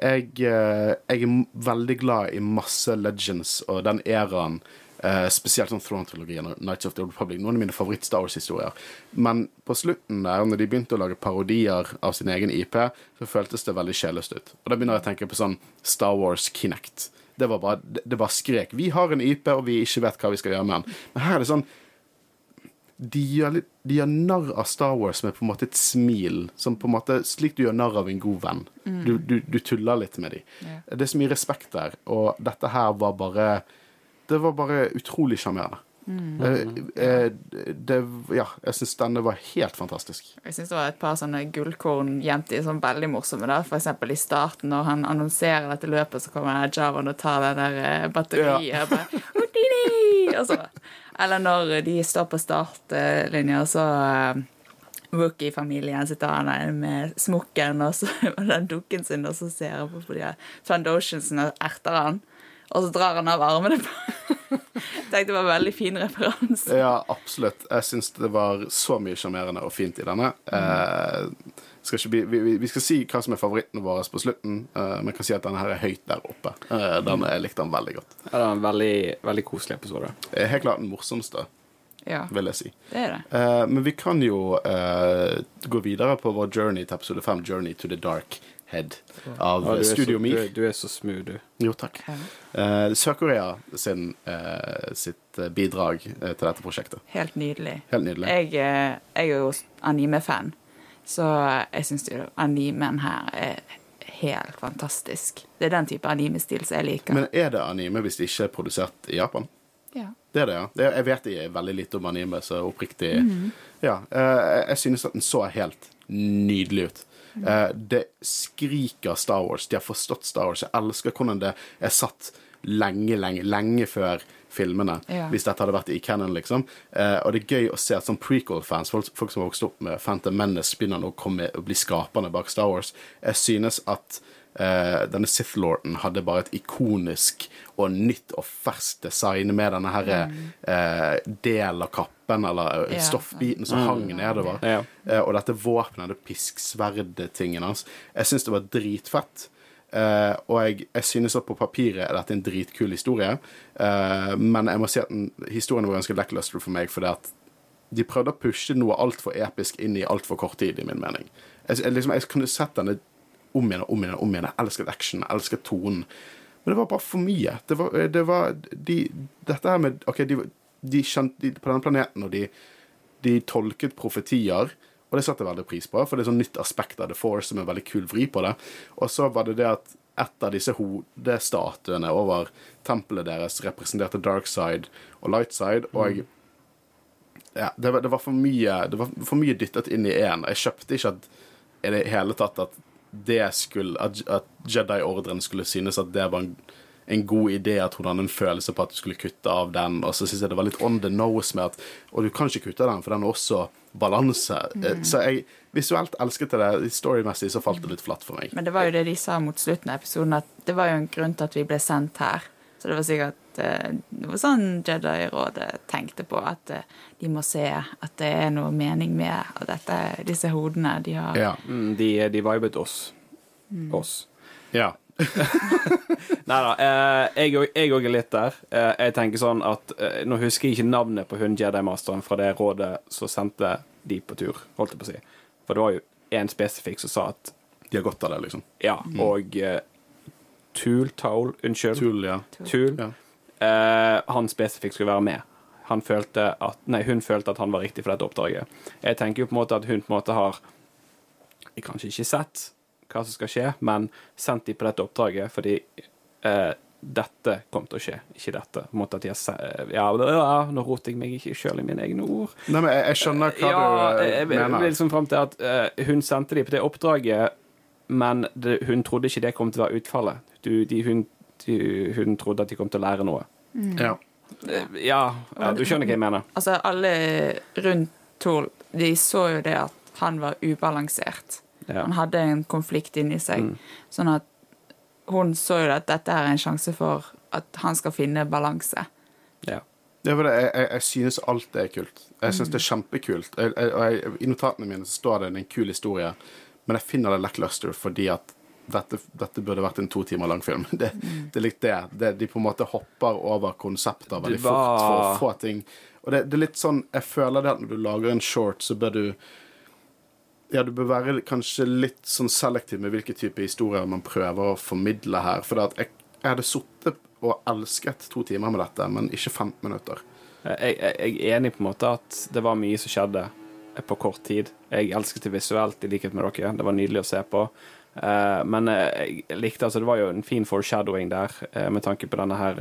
jeg, eh, jeg er veldig glad i masse Legends og den æraen. Uh, spesielt sånn Throne-trilogien og Nights of the Old Republic. Noen av mine favoritt-Star Wars-historier. Men på slutten der, når de begynte å lage parodier av sin egen IP, så føltes det veldig sjeløst ut. Og da begynner jeg å tenke på sånn Star Wars Kinect. Det var bare, det, det bare skrek. Vi har en IP, og vi ikke vet hva vi skal gjøre med den. Men her er det sånn de gjør, litt, de gjør narr av Star Wars med på en måte et smil. Som på en måte, Slik du gjør narr av en god venn. Du, du, du tuller litt med dem. Yeah. Det er så mye respekt der, og dette her var bare Det var bare utrolig sjarmerende. Mm. eh, det, ja, jeg syns denne var helt fantastisk. Jeg syns det var et par sånne gullkorn gjemt i sånn veldig morsomme. da. For eksempel i starten, når han annonserer dette løpet, så kommer Javan og tar det der batteriet. batteriet. og Bare, og så. Eller når de står på startlinja, så uh, Wookie-familien sitter han der med smokken og, så, (laughs) og den dukken sin, og så ser han på de her og erter han. Og så drar han av armene på (laughs) tenkte det var en veldig fin referanse. Ja, absolutt. Jeg syns det var så mye sjarmerende og fint i denne. Eh, skal ikke bli, vi, vi- skal si hva som er favorittene våre på slutten, uh, men kan si at denne her er høyt der oppe. Uh, den, jeg likte den veldig godt. Ja, det var en veldig, veldig koselig episode. Helt klart den morsomste, Ja, vil jeg si. det er det. Uh, men vi kan jo eh, gå videre på vår journey til episode 5, 'Journey to the Dark Head', av Ja, du, så, Studio du, Mir. er- du er så smooth, du. Jo, takk. Ja. Eh, Sør-Korea sin, eh, sitt bidrag til dette prosjektet. Helt nydelig. Helt nydelig. Jeg, jeg er jo anime-fan, så jeg syns jo animen her er helt fantastisk. Det er den type animestil som jeg liker. Men er det anime hvis det ikke er produsert i Japan? ja. Det er det, ja. Jeg vet ikke veldig lite om anime, så oppriktig Mhm. Ja. eh, jeg synes at den så helt nydelig ut. Mhm. Eh, det skriker Star Wars. De har forstått Star Wars. Jeg elsker hvordan det er satt lenge, lenge, lenge før filmene. Ja. Hvis dette hadde vært i canon, liksom. Eh, og det er gøy å se at sånn prequel-fans, folk, folk som har vokst opp med Phantom Menace, begynner nå å komme og bli skapende bak Star Wars. Jeg synes at eh, denne Sith Lorden hadde bare et ikonisk og nytt og ferskt design med denne her eh, del av kappen, eller Ja. stoffbiten som hang nedover. Ja. Eh, og dette våpenet, det pisksverd-tingen hans. Jeg syns det var dritfett. Eh, og jeg, jeg synes at på papiret er dette en dritkul historie, uh, men jeg må si at den, historien var ganske lackluster for meg, fordi at de prøvde å pushe noe altfor episk inn i altfor kort tid, i min mening. Jeg, jeg, liksom, jeg kunne sett denne om igjen og om igjen. om igjen. Jeg elsket action, jeg elsket tonen. Men det var bare for mye. Det var, det var de, Dette her med OK, de, de kjente de, På denne planeten, og de, de tolket profetier. Og det satte jeg veldig pris på, for det er sånn nytt aspekt av The Force som er veldig kul vri på det. Og så var det det at et av disse hodestatuene over tempelet deres representerte dark side og light side, og ja, det, var, det var for mye Det var for mye dyttet inn i én. Jeg kjøpte ikke at i det hele tatt at det skulle At, at Jedi-ordren skulle synes at det var en, en god idé at hun hadde en følelse på at du skulle kutte av den, og så syns jeg det var litt on the nose med at Og du kan ikke kutte den, for den er også balanse. Mm. Så jeg visuelt elsket det. Storymessig så falt det litt flatt for meg. Men det var jo det de sa mot slutten av episoden, at det var jo en grunn til at vi ble sendt her. Så det var sikkert det var sånn Jedi-rådet tenkte på, at eh, de må se at det er noe mening med dette, disse hodene de har Ja. Mm, de, de vibet oss. Mm. Oss. ja. (laughs) Nei da. Eh, jeg òg- jeg er litt der. Eh, jeg tenker sånn at eh, Nå husker jeg ikke navnet på hun Jedi-masteren fra det rådet som sendte de på tur, holdt jeg på å si. For det var jo én spesifikk som sa at De har godt av det, liksom. ja, og eh, Tool, Towl, unnskyld. Tull, ja. Tool. Ja. Han spesifikt skulle være med. Han følte at, nei, hun følte at han var riktig for dette oppdraget. Jeg tenker jo på en måte at hun på en måte har kanskje ikke sett hva som skal skje, men sendt de på dette oppdraget fordi eh, dette kom til å skje, ikke dette. På måte at de har ja, ja, nå roter jeg meg ikke sjøl i mine egne ord. Nei, men jeg, jeg skjønner hva ja, du mener. jeg, jeg, mener. vil liksom frem til at eh, hun sendte de på det oppdraget, men det, hun trodde ikke det kom til å være utfallet. Du, de, hun, de, hun trodde at de kom til å lære noe. Ja. Eh, Ja, ja, du skjønner hva jeg mener. Altså, alle rundt Thor, de så jo det at han var ubalansert. Ja. Han hadde en konflikt inni seg. Mm. Sånn at hun så jo at dette er en sjanse for at han skal finne balanse. Ja. Det det. Jeg, jeg, jeg synes alt er kult. Jeg synes det er kjempekult. Jeg, jeg, jeg, I notatene mine så står det en kul historie, men jeg finner det lackluster fordi at dette, dette burde vært en to timer lang film. (laughs) Det, det er litt det. det. De på en måte hopper over konsepter veldig fort for å få ting Og det, det er litt sånn Jeg føler det at når du lager en short, så bør du ja, du bør være kanskje litt sånn selektiv med hvilke type historier man prøver å formidle her. For det at jeg, jeg hadde sittet og elsket to timer med dette, men ikke 15 minutter. Jeg, jeg, jeg er enig på en måte at det var mye som skjedde på kort tid. Jeg elsket det visuelt, i likhet med dere. Det var nydelig å se på. Eh, men eh, jeg likte altså Det var jo en fin foreshadowing der, eh, med tanke på denne her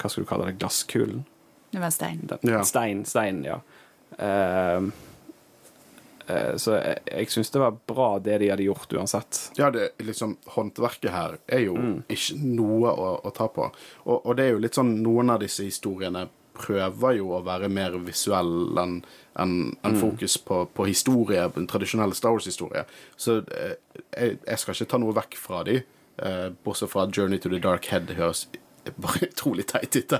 Hva skal du kalle det? Glasskulen? Det var stein. Den- Ja. Stein, stein, ja. Eh, så jeg, jeg syns det var bra det de hadde gjort, uansett. Ja, det, liksom, håndverket her er jo Mm. ikke noe å, å ta på. Og, og det er jo litt sånn Noen av disse historiene prøver jo å være mer visuell enn en, en Mm. fokus på, på historie, en tradisjonell Star Wars-historie. Så eh, jeg, jeg skal ikke ta noe vekk fra de, eh, bortsett fra Journey to the Dark Head høres bare utrolig teit ut.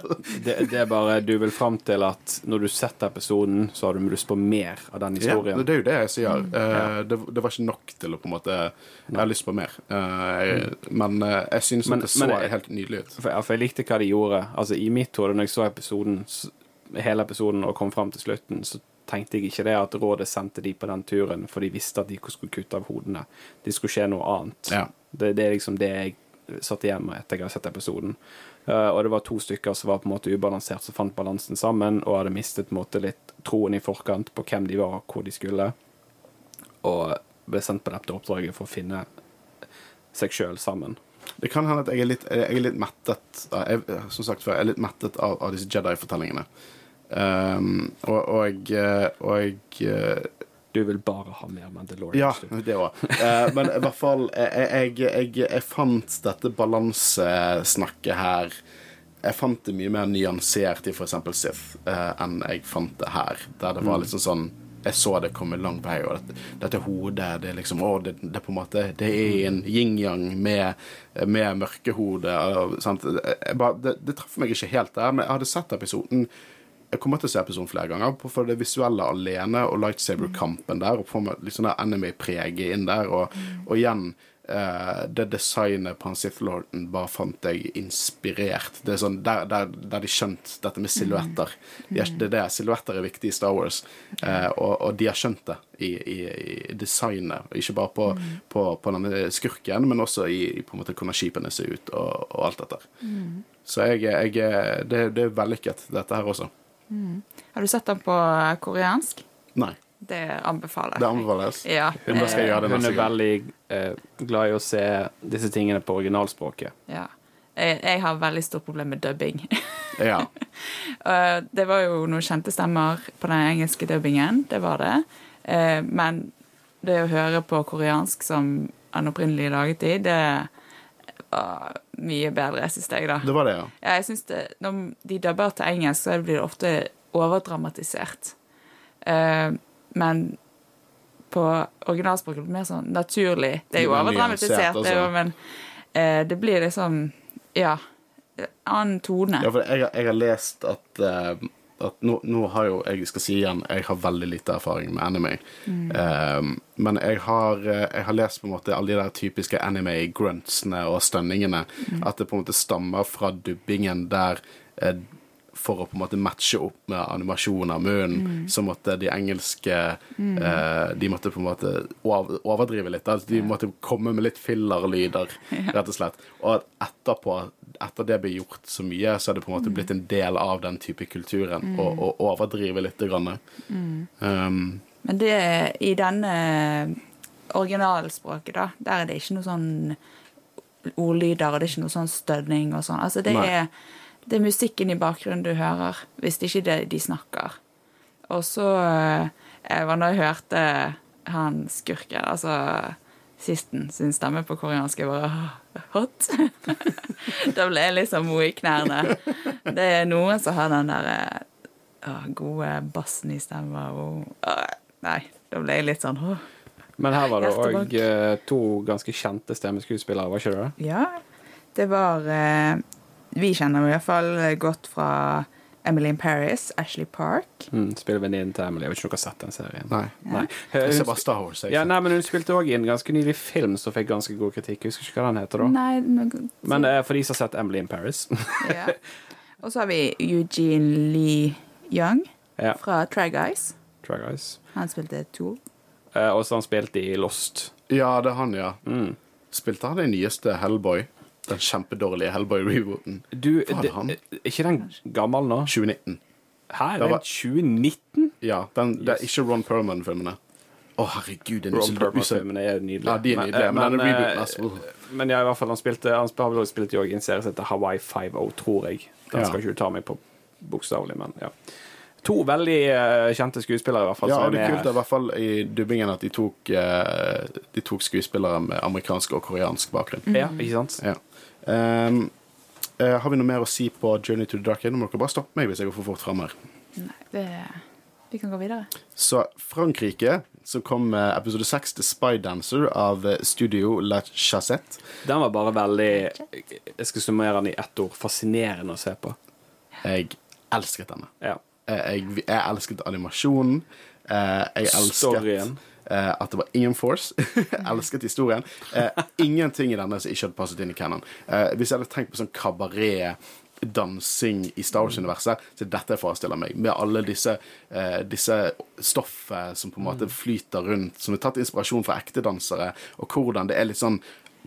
Det, det er bare Du vil fram til at når du setter episoden, så har du lyst på mer av den Ja, historien. det er jo det jeg sier. Ja. det, det var ikke nok til å på en måte Jeg har lyst på mer. Uh, jeg, men uh, jeg synes Men- at det så men helt nydelig ut. For, ja, for jeg likte hva de gjorde. Altså I mitt hode, når jeg så episoden, hele episoden og kom fram til slutten, så tenkte jeg ikke det at rådet sendte de på den turen, for de visste at de skulle kutte av hodene. Det skulle skje noe annet. Ja. Det, det er liksom det jeg satt igjen med etter jeg har sett episoden. Eh, og det var to stykker som var på en måte ubalansert, som fant balansen sammen, og hadde mistet på en måte litt troen i forkant på hvem de var, og hvor de skulle. Og ble sendt på dette oppdraget for å finne seg sjøl sammen. Det kan hende at jeg er litt, jeg er litt mettet jeg, Som sagt før, jeg er litt mettet av, av disse Jedi-fortellingene. Um, og, og, eh, og eh, Du vil bare ha mer Mandalorian. Ja, det òg. men i hvert fall jeg, jeg, jeg, jeg fant dette balansesnakket her Jeg fant det mye mer nyansert i f.eks. Sith eh, enn jeg fant det her. Der det var liksom sånn Jeg så det komme lang vei, og dette, dette hodet det er liksom Å, det, det på en måte Det er en yin-yang med, med mørkehode. og det, det traff meg ikke helt der, men jeg hadde sett episoden jeg kommer til å se episoden flere ganger for det visuelle alene og lightsaber-kampen der, og få med litt sånn anime-preget inn der. Og, og igjen, eh, det designet på Sith Lorden bare fant jeg inspirert. Det er sånn, Der, der, der de skjønt dette med silhuetter. De er, det er det, Silhuetter er viktig i Star Wars, eh, og, og de har skjønt det i, i, i designet. Ikke bare på, på, på denne skurken, men også i, i på en måte hvordan skipene ser ut, og, og alt dette. Så jeg, jeg, det, det er vellykket, dette her også. Har du sett den på koreansk? Nei. Det anbefaler jeg. Det anbefales. Ja. Hun, skal gjøre det Hun er veldig eh, glad i å se disse tingene på originalspråket. Ja. Jeg, jeg har veldig stort problem med dubbing. Ja. (laughs) Eh, det var jo noen kjente stemmer på den engelske dubbingen, det var det. Eh, Men det å høre på koreansk som han opprinnelig laget i, det var mye bedre, syns jeg, da. Det var det, ja. Ja, jeg synes det, Når de dubber til engelsk, så blir det ofte overdramatisert. Uh, men på originalspråket blir det mer sånn naturlig. Det er jo overdramatisert, det jo, men uh, det blir liksom Ja. annen tone. Ja, for jeg, jeg har lest at, eh, at nå, nå har jo Jeg skal si igjen, jeg har veldig lite erfaring med anime. Eh, men jeg har, eh, jeg har lest på en måte alle de der typiske anime-gruntsene og stønningene. At det på en måte stammer fra dubbingen der eh, for å på en måte matche opp med animasjonen av munnen, så måtte de engelske eh, De måtte på en måte ov- overdrive litt. Altså, de måtte komme med litt fillerlyder, (laughs) rett og slett. Og etterpå, etter det ble gjort så mye, så er det på en måte blitt en del av den type kulturen å å overdrive litt. Grann. Um, Men det, i denne originalspråket, da, der er det ikke noe sånn ordlyder, og det er ikke noe sånn stønning og sånn. Altså, det Nei. er, det er musikken i bakgrunnen du hører, hvis det ikke er det de snakker. Og så eh, var da jeg hørte han skurken, altså sisten sin stemme på koreansk, jeg bare Hot? (laughs) da ble jeg liksom mo i knærne. Det er noen som har den der eh, å, gode bassen i å, nei, da ble jeg litt sånn å. Men her var det òg to ganske kjente stemmeskuespillere, var ikke det det? Ja, det var eh, Vi kjenner i hvert fall godt fra Emily in Paris, Ashley Park. Mm, spiller venninnen til Emily. Jeg vet ikke om dere har sett den serien. nei. Nei. Jeg ser bare Star Wars. Jeg. Ja, nei, men Hun spilte òg i en ganske nylig film som fikk ganske god kritikk. Jeg husker ikke hva den heter da. Nei, men, Men uh, for de som har sett Emily in Paris (laughs) ja. (laughs) Og så har vi Eugene Lee Young ja, fra Try Guys. Try Guys. Han spilte to. Uh, og så har han spilt i Lost. ja, det er han, ja. Mm. Spilte han den nyeste Hellboy? Den kjempedårlige Hellboy-rebooten. Du, det han? er ikke den gammel nå? 2019. Hæ, er 2019? Ja, den, det er ikke Ron Perlman-filmene. Å, herregud. Den Ron Perlman-filmene er nydelige. Ja, de er nydelige, men men, men, rebooten, altså. Men ja, i hvert fall, han spilte Han har vel spilt i en serie som heter Hawaii 5-0, tror jeg. Den Ja. skal ikke du ta meg på bokstavelig, men ja. To veldig uh, kjente skuespillere, i hvert fall. Ja, det er kult kult i hvert fall i dubbingen at de tok, uh, de tok skuespillere med amerikansk og koreansk bakgrunn. Ja, ikke sant? Ja. Ehm, uh, har vi noe mer å si på Journey to the Dark End? Nå må dere bare stoppe meg hvis jeg går for fort fram her. Nei, det Vi kan gå videre. Så Frankrike, så kom episode 6 til Spy Dancer av eh, Studio La Chassette. Den var bare veldig Jeg skal summere den i ett ord. Fascinerende å se på. Jeg elsket denne. Ja. Eh, Jeg, jeg elsket animasjonen. Eh, Jeg elsket Storyen. Eh, at det var ingen force. (laughs) Elsket historien. Eh, Ingenting i denne som ikke hadde passet inn i canon. Eh, Hvis jeg hadde tenkt på sånn kabaret dansing i Star Wars-universet, så dette jeg forestiller meg. Med alle disse, eh, disse stoffet som på en måte flyter rundt, som er tatt inspirasjon fra ekte dansere, og hvordan det er litt sånn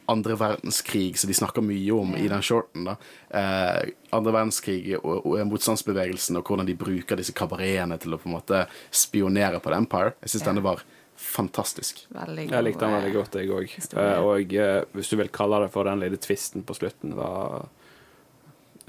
andre verdenskrig, som de snakker mye om i den shorten. da. Eh, andre verdenskrig og, og motstandsbevegelsen, og hvordan de bruker disse kabaretene til å på en måte spionere på The Empire. Jeg syns denne var fantastisk. Veldig god. Jeg likte den veldig godt, jeg òg. Og eh, hvis du vil kalle det for den lille tvisten på slutten, var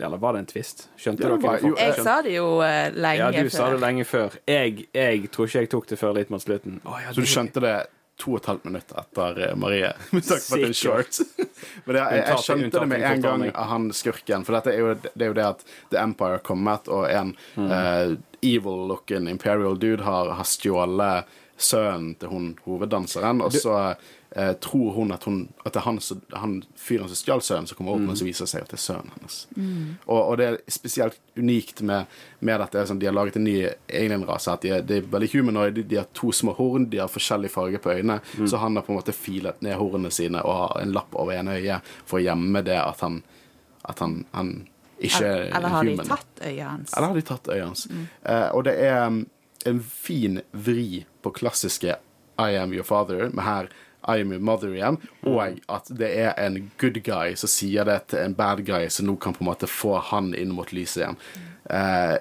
Eller var det en tvist? Skjønte Ja, dere? jo, Jeg sa det jo uh, lenge Ja, du før. sa det lenge før. Jeg, jeg tror ikke jeg tok det før litt mot slutten. Oh, ja, Så du skjønte det to og et halvt minutt etter eh, Marie? (laughs) Med tanke på at short. (laughs) Men det, jeg, jeg skjønte det med en gang av han skurken. For dette er jo, det er jo det at The Empire har kommet, og en Mm. uh, evil-looking imperial dude har, har stjålet sønnen til hun hoveddanseren, og så eh, tror hun at, hun at det er han, han fyren som stjal sønnen, som kommer opp, Mm. men så viser det seg at det er sønnen hennes. Og, og det er spesielt unikt med, med dette. Sånn, de har laget en ny alien-rase. At de er, de er veldig humanoid. De, de har to små horn, de har forskjellig farge på øynene. Mm. Så han har på en måte filet ned hornene sine og har en lapp over ene øyet for å gjemme det at han, at han, han ikke Eller, er eller har de human. tatt øyet hans? Eller har de tatt øyet hans? Eh, og det er en fin vri på klassiske I am your father, med her I am your mother igjen, og at det er en good guy som sier det til en bad guy, som nå kan på en måte få han inn mot lyset igjen. Eh,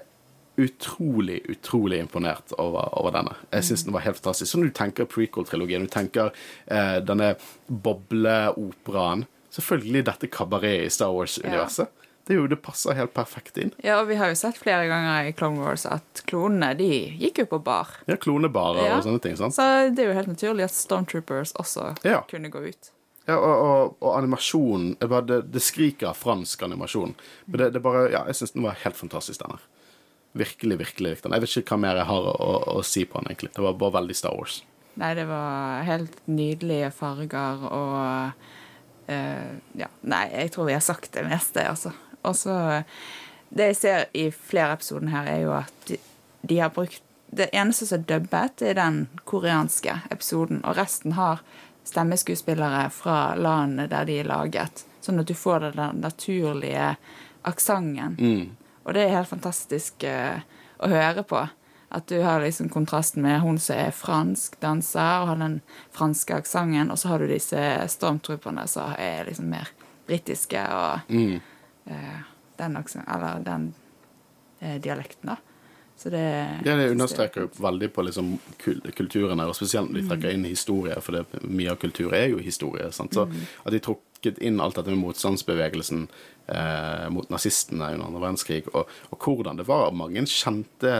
utrolig, utrolig imponert over, over denne. Jeg syns den var helt fantastisk. Sånn du tenker prequel-trilogien, du tenker eh, denne bobleoperaen Selvfølgelig dette kabaretet i Star Wars-universet. Det, jo- det passer helt perfekt inn. Ja, og vi har jo sett flere ganger i Clone Wars at klonene de gikk jo på bar. Ja, klonebarer Ja. og sånne ting. sant? Så det er jo helt naturlig at Stormtroopers også Ja. kunne gå ut. Ja, og, og, og animasjonen det, det, det skriker fransk animasjon. Men det, det bare, ja, jeg syns den var helt fantastisk, den her. Virkelig, virkelig likte den. Jeg vet ikke hva mer jeg har å, å, å si på den, egentlig. Det var bare veldig Star Wars. Nei, det var helt nydelige farger og Uh, Ja. Nei, jeg tror vi har sagt det meste, altså. Og så Det jeg ser i flere episoder her, er jo at de, de har brukt Det eneste som er dubbet, er den koreanske episoden, og resten har stemmeskuespillere fra landet der de er laget. Sånn at du får den naturlige aksenten. Mm. Og det er helt fantastisk uh, å høre på. At du har liksom kontrasten med hun som er fransk danser og har den franske aksenten, og så har du disse stormtrooperne som er liksom mer britiske og Mm. Eh, den aksenten Eller den eh, dialekten, da. Så det Ja, det understreker jo veldig på liksom kul kulturen her, og spesielt når de Mm. trekker inn historie, for det, mye av kultur er jo historie. Sant? Så Mm. at de trukket inn alt dette med motstandsbevegelsen eh, mot nazistene under andre verdenskrig, og, og hvordan det var mange kjente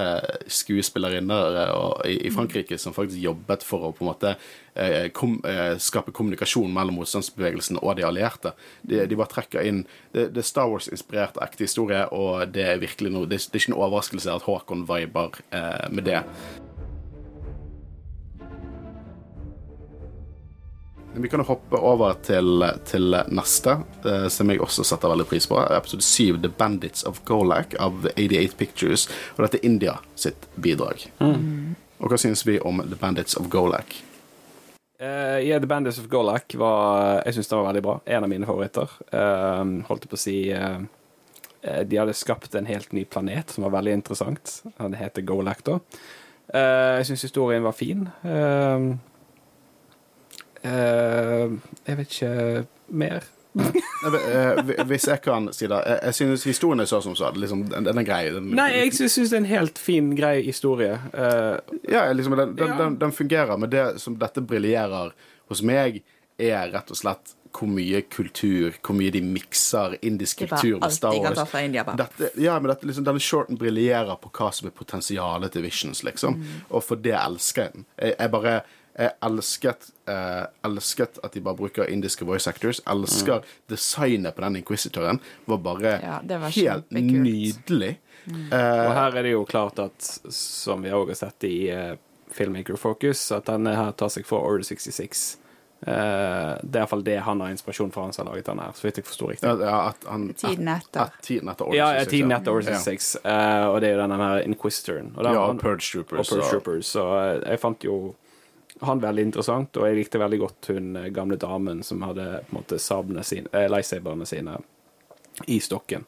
skuespillerinner i, i Frankrike som faktisk jobbet for å på en måte eh, kom, eh, skape kommunikasjon mellom motstandsbevegelsen og de allierte. De, de bare trekker inn Det, det er Star Wars-inspirert ekte historie, og det er virkelig noe Det, det er ikke noe overraskelse at Håkon viber eh, med det. Vi kan jo hoppe over til, til neste, eh, som jeg også setter veldig pris på. Episode 7, The Bandits of Golak av 88 Pictures. Og dette er India sitt bidrag. Og hva synes vi om The Bandits of Golak? Uh, yeah, The Bandits of Golak var Jeg syns den var veldig bra. En av mine favoritter. Uh, holdt jeg på å si eh, eh, De hadde skapt en helt ny planet som var veldig interessant. Den heter Golak, da. Uh, jeg syns historien var fin. Eh, eh, jeg vet ikke mer. (laughs) Eh, Hvis jeg kan si det Jeg, jeg synes historien er så som så. Liksom, den, den er grei. Den, Nei, jeg syns det er en helt fin, grei historie. Uh, Ja, liksom, den, den, Ja. den, den fungerer, men det som dette briljerer hos meg, er rett og slett hvor mye kultur, hvor mye de mikser indisk kultur med Star Wars. Dette, ja, men dette, liksom, denne shorten briljerer på hva som er potensialet til Visions, liksom. Mm. Og for det elsker jeg den. Jeg bare jeg elsket, eh, elsket at de bare bruker indiske voice actors. Elsker designet på den inquisitoren. Var bare Ja, var helt nydelig. Og Eh, her er det jo klart at, som vi òg har sett i eh, Filmmaker Focus, at denne her tar seg for Order 66. Eh, det er iallfall det han har inspirasjon for, han som har laget den her, så vidt jeg forsto riktig. ja, ja, at han, Tiden etter. At, tiden etter Order Ja, ja, tiden etter Order 66, eh, og det er jo denne her Inquisitoren. Og den Ja, og Purge Troopers. og Purge Troopers. Så eh, jeg fant jo han veldig interessant, og jeg likte veldig godt hun eh, gamle damen som hadde på en måte sabene sine, eh, lightsaberne sine i stokken.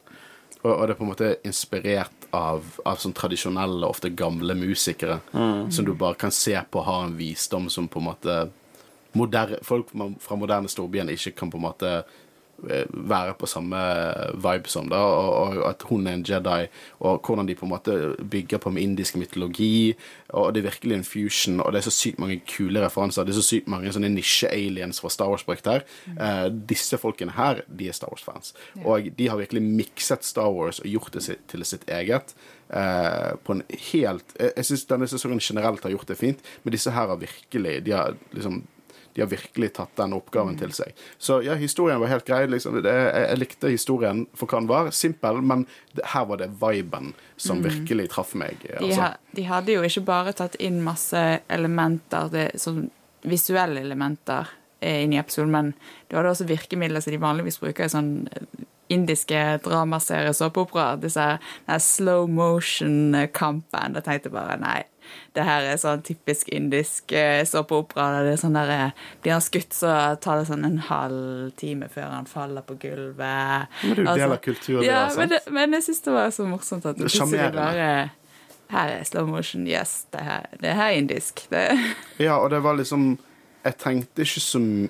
Og, og det er på en måte inspirert av, av sånn tradisjonelle, ofte gamle musikere. Som du bare kan se på har en visdom som på en måte moderne, Folk fra moderne storbyen ikke kan på en måte være på samme vibe som da, og, og at hun er en Jedi, og hvordan de på en måte bygger på med indisk mytologi, og det er virkelig en fusion, og det er så sykt mange kule referanser, det er så sykt mange sånne nisje-aliens fra Star Wars brukt her. Eh, disse folkene her, de er Star Wars-fans, og de har virkelig mikset Star Wars og gjort det til sitt eget, eh, på en helt, jeg, jeg synes denne sesongen generelt har gjort det fint, men disse her har virkelig, de har liksom de har virkelig tatt den oppgaven til seg. Så ja, historien var helt grei. Liksom. Jeg, likte historien for hva den var. Simpel, men her var det viben som virkelig traff meg. De, Altså. ha, de hadde jo ikke bare tatt inn masse elementer, det, sånn visuelle elementer eh, inn i episoden, men det var også virkemidler som de vanligvis bruker i sånn indiske dramaserier, såpeoperaer. Disse slow motion-kampen. Da tenkte jeg bare nei, det her er sånn typisk indisk eh, såpeopera. opera. Det er sånn der, eh, Blir han skutt, så tar det sånn en halv time før han faller på gulvet. Men det er jo del Altså, av kulturen, Ja, det, men, det, men jeg syns det var så morsomt at det plutselig bare her er slow motion, yes, det her, det her er indisk. Det, Ja, og det var liksom Jeg tenkte ikke så m-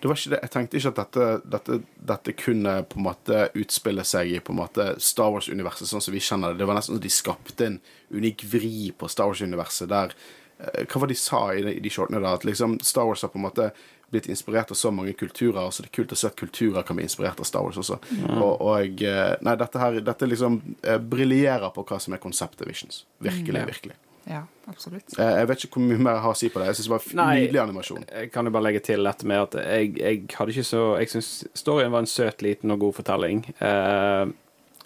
det. Jeg tenkte ikke at dette, dette, dette kunne på en måte utspille seg i på en måte Star Wars-universet sånn som vi kjenner det. Det var nesten som de skapte en unik vri på Star Wars-universet der eh, Hva var det de sa i de, i de shortene da? At liksom Star Wars har på en måte blitt inspirert av så mange kulturer, så det er kult å se at kulturer kan bli inspirert av Star Wars også. Og, og eh, Nei, dette her Dette liksom eh, briljerer på hva som er konseptet Visions. Virkelig, Ja. virkelig. Ja, absolutt. Eh, Jeg vet ikke hvor mye mer jeg har å si på det. Jeg synes det var Nei. nydelig animasjon. Jeg kan jo bare legge til dette med at jeg, jeg hadde ikke så Jeg syns storyen var en søt, liten og god fortelling. Eh,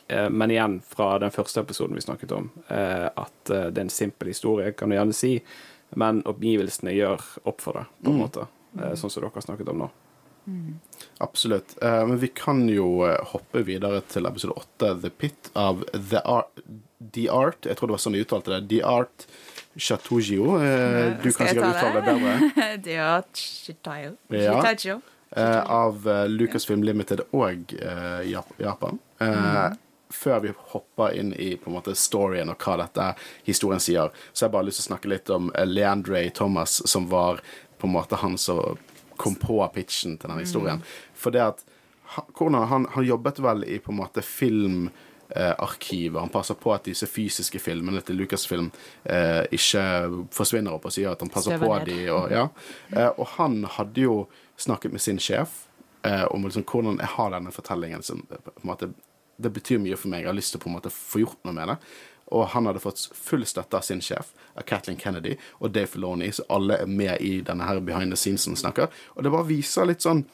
eh, men igjen, fra den første episoden vi snakket om, eh, at eh, det er en simpel historie, kan du gjerne si, men oppgivelsene gjør opp for det, på en måte. Eh, sånn som dere har snakket om nå. Absolutt. Eh, men vi kan jo eh, hoppe videre til episode åtte, The Pit, av The Art, The Art Jeg tror det var sånn de uttalte det. The Art Chatugio. Eh, du kan sikkert uttale det bedre. (laughs) The Art Chitayo. Ja. Eh, av eh, Lucasfilm Limited og Japan. Eh, Før vi hopper inn i på en måte storyen og hva dette historien sier, så har jeg bare lyst til å snakke litt om Leandre Thomas, som var på en måte han som kom på pitchen til denne historien. For det at hvordan, han, han jobbet vel i på en måte film eh, arkivet. Han passer på at disse fysiske filmene til Lucasfilm eh, ikke forsvinner opp og sier at han passer Støver på ned. de og, ja. eh, og han hadde jo snakket med sin sjef eh, om liksom, hvordan jeg har denne fortellingen som eh, måte, Det betyr mye for meg. Jeg har lyst til å på en måte få gjort noe med det. Og han hadde fått full støtte av sin sjef, av Kathleen Kennedy og Dave Filoni, så alle er med i denne her behind the scenes-en snakker. Og det bare viser litt sånn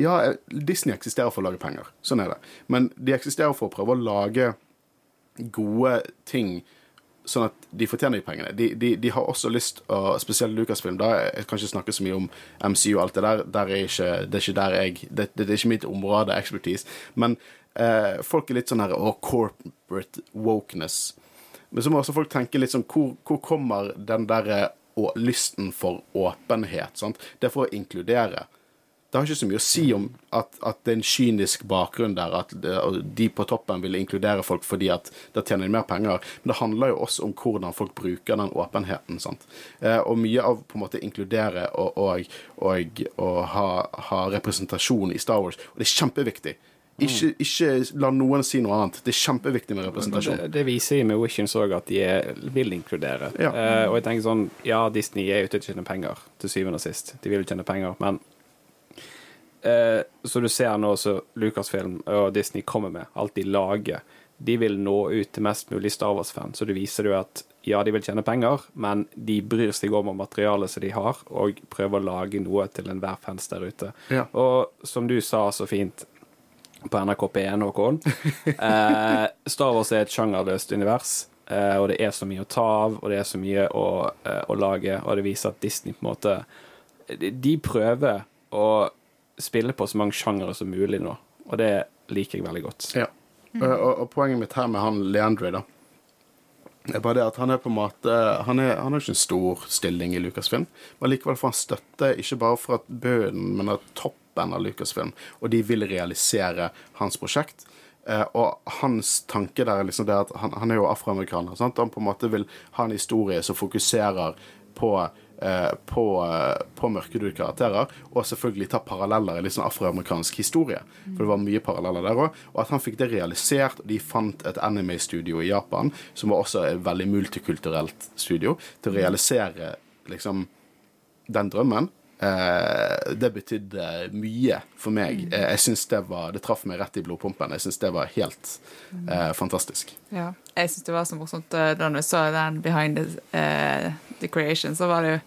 ja, eh, Disney eksisterer for å lage penger. Sånn er det. Men de eksisterer for å prøve å lage gode ting sånn at de fortjener de pengene. De, de, de har også lyst, å spesielt Lucasfilm da, Jeg kan ikke snakke så mye om MCU og alt det der. der er ikke, det er ikke der jeg det, det er ikke mitt område, expertise. Men eh, folk er litt sånn her Å, corporate wokeness. Men så må også folk tenke litt sånn Hvor, hvor kommer den derre lysten for åpenhet? Sant? Det er for å inkludere. Det har ikke så mye å si om at, at det er en kynisk bakgrunn der, at de på toppen vil inkludere folk fordi at da tjener de mer penger. Men det handler jo også om hvordan folk bruker den åpenheten. sant? Eh, og mye av på en måte inkludere og, og, og, og ha, ha representasjon i Star Wars. Og det er kjempeviktig. Ikke, ikke la noen si noe annet. Det er kjempeviktig med representasjon. Det, det viser jo med Wishins òg, at de er, vil inkludere. Ja. Uh, og jeg tenker sånn Ja, Disney er ute etter å tjene penger, til syvende og sist. De vil tjene penger, men eh, Så du ser nå så Lucasfilm og Disney kommer med, alt de lager. De vil nå ut til mest mulig Star Wars-fan, så det viser jo at ja, de vil tjene penger, men de bryr seg om materialet som de har, og prøver å lage noe til enhver fans der ute. Ja. Og som du sa så fint på NRK P1, Håkon. (laughs) Eh, Star Wars er et sjangerløst univers, eh, og det er så mye å ta av, og det er så mye å, eh, å lage, og det viser at Disney på en måte De de prøver å spille på så mange sjangere som mulig nå, og det liker jeg veldig godt. Ja. Og, og, og poenget mitt her med han Leandre, da er bare det at han er på en måte Han, er, han har ikke en stor stilling i Lucasfilm, men likevel får han støtte ikke bare fra bunnen, men av toppen av Lucasfilm, og de vil realisere hans prosjekt. Eh, og hans tanke der er liksom det at han, han er jo afroamerikaner. Sant? Han på en måte vil ha en historie som fokuserer på på, eh, på mørkehudede karakterer, og selvfølgelig ta paralleller i litt sånn afroamerikansk historie. For det var mye paralleller der òg. Og at han fikk det realisert. og De fant et anime-studio i Japan, som var også et veldig multikulturelt studio, til å realisere liksom den drømmen. Eh, det betydde mye for meg. Eh, jeg synes det var Det traff meg rett i blodpumpen. Jeg syns det var helt eh, fantastisk. Ja. Jeg syns det var så morsomt eh, da vi så den Behind the, uh, the Creation, så var det jo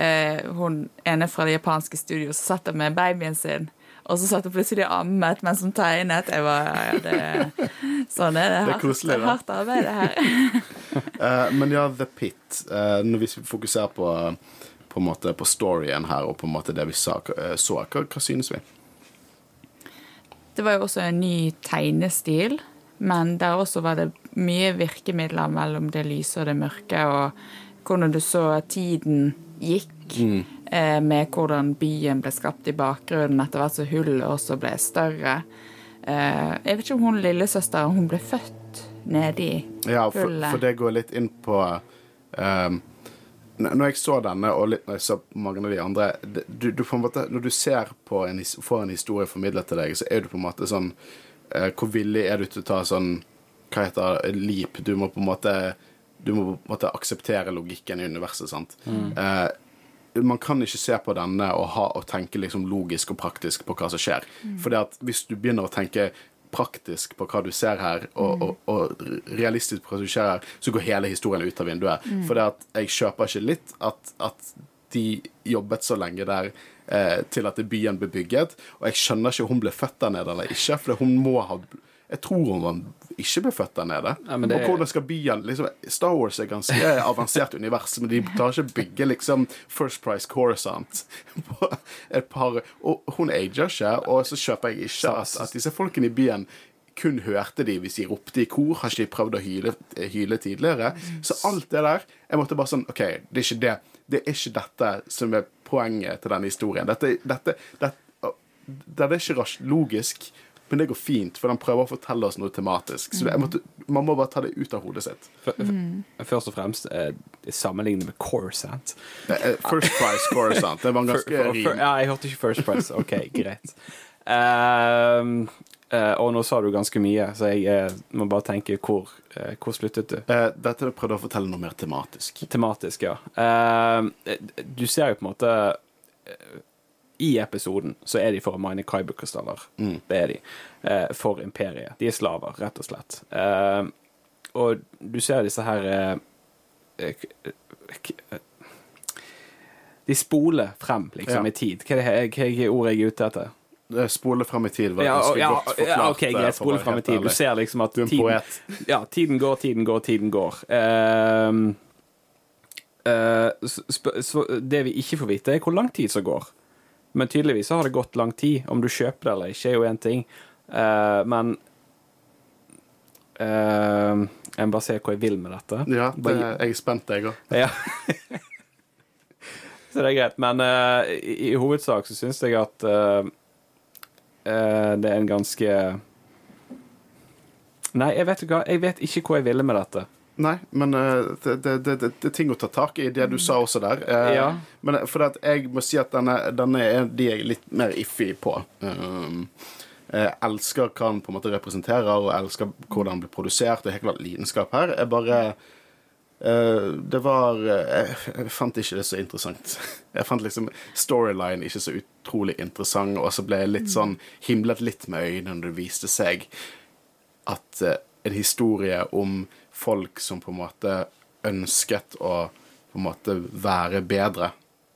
uh, hun ene fra det japanske studioet som satt der med babyen sin. Og så satt hun plutselig og ammet mens hun tegnet. Jeg var, ja, det, sånn er det. Det er hardt- koselig. Hardt arbeid, det her. uh, (laughs) men ja, The Pit. når vi fokuserer på, på, en måte, på storyen her, og på en måte det vi eh, så, hva, hva synes vi? Det var jo også en ny tegnestil, men der også var det mye virkemidler mellom det lyse og det mørke, og hvordan du så tiden gikk, eh, med hvordan byen ble skapt i bakgrunnen etter hvert som hullet også ble større. Eh, jeg vet ikke om hun lillesøster hun ble født nedi Ja, for, hullet. for det går litt inn på ehm, Når jeg så denne, og litt når jeg så mange av de andre du, du måte, Når du ser på en, får en historie formidlet til deg, så er du på en måte sånn eh, Hvor villig er du til å ta sånn Hva heter det? Leap. Du må på en måte Du må på en måte akseptere logikken i universet, sant. Eh, man kan ikke se på denne og, ha, og tenke liksom logisk og praktisk på hva som skjer. Fordi at hvis du begynner å tenke praktisk på hva du ser her, og, og, og realistisk på hva som skjer her, så går hele historien ut av vinduet. For det at jeg kjøper ikke litt at, at de jobbet så lenge der eh, til at byen ble bygget, og jeg skjønner ikke om hun ble født der nede eller ikke, for hun må ha Jeg tror hun var, ikke ble født der nede. Ja, men det- Og hvordan skal byen liksom, Star Wars er ganske avansert univers, men de klarer ikke å bygge liksom First Price Coruscant på et par Og hun ager ikke, og så kjøper jeg ikke at, at disse folkene i byen kun hørte de hvis de ropte i kor. Har ikke de prøvd å hyle, hyle tidligere? Så alt det der Jeg måtte bare sånn OK, det er ikke det. Det er ikke dette som er poenget til denne historien. Dette, dette, dette, det er ikke logisk, men det går fint, for den prøver å fortelle oss noe tematisk. Så det, måtte, man må bare ta det ut av hodet sitt. F- Først og fremst eh, sammenlignet med Corsant. Er First Price Coruscant. Det var en ganske For- for- for, Ja, jeg hørte ikke First Price. OK, greit. Um, Uh, og nå sa du ganske mye, så jeg uh, må bare tenke hvor, uh, hvor sluttet du? Eh, Dette prøvde å fortelle noe mer tematisk. Tematisk, ja. Ehm, eh, du ser jo på en måte eh, I episoden så er de for å mine Kyber-krystaller. Det er de. Eh, for imperiet. De er slaver, rett og slett. Eh, og du ser disse her eh, eh, eh, De spoler frem, liksom, Ja. i tid. Hva er det hva er ordet jeg er ute etter? Eh, Spole fram i tid var Ja, ja, ja, OK, greit. Spole frem i tid. Du ser liksom at Du en tiden, poet. ja, tiden går, tiden går, tiden går. Sp- så det vi ikke får vite, er hvor lang tid som går. Men tydeligvis har det gått lang tid. Om du kjøper det eller ikke, er jo én ting. Uh, men uh, Jeg må bare se hva jeg vil med dette. Ja, det, jeg er spent, jeg òg. ja. (laughs) så det er greit. Men uh, i, i hovedsak så syns jeg at det er en ganske Nei, jeg vet ikke hva Jeg vet ikke hva jeg ville med dette. Nei, men eh, det, det, det, det, er ting å ta tak i, det du sa også der. Eh, Ja. Men eh, for jeg må si at denne, denne er de jeg er litt mer iffy på. Um, jeg elsker hva han på en måte representerer, og elsker hvordan han blir produsert. Det er helt klart lidenskap her. Jeg bare Det var Jeg fant ikke det så interessant. (laughs) Jeg fant liksom storyline ikke så utrolig interessant, og så ble jeg litt sånn himlet litt med øynene når det viste seg at en historie om folk som på en måte ønsket å på en måte være bedre,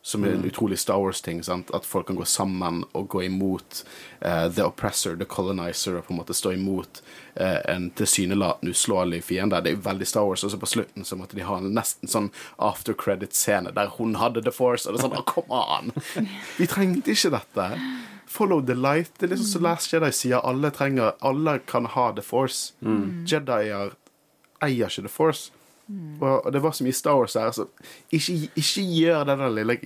som er en utrolig Star Wars-ting. sant? At folk kan gå sammen og gå imot uh, the oppressor, the colonizer, og på en måte stå imot uh, en tilsynelatende uslåelig fiende. Det er jo veldig Star Wars, og så på slutten så måtte de ha en nesten sånn after credit-scene der hun hadde The Force, og det er sånn, oh, come on! (laughs) Vi trengte ikke dette. Follow the light. Det er liksom som Last Jedi sier, alle trenger Alle kan ha The Force. Jedier eier ikke The Force. Og det var så mye Star Wars her, så ikke, ikke gjør den lille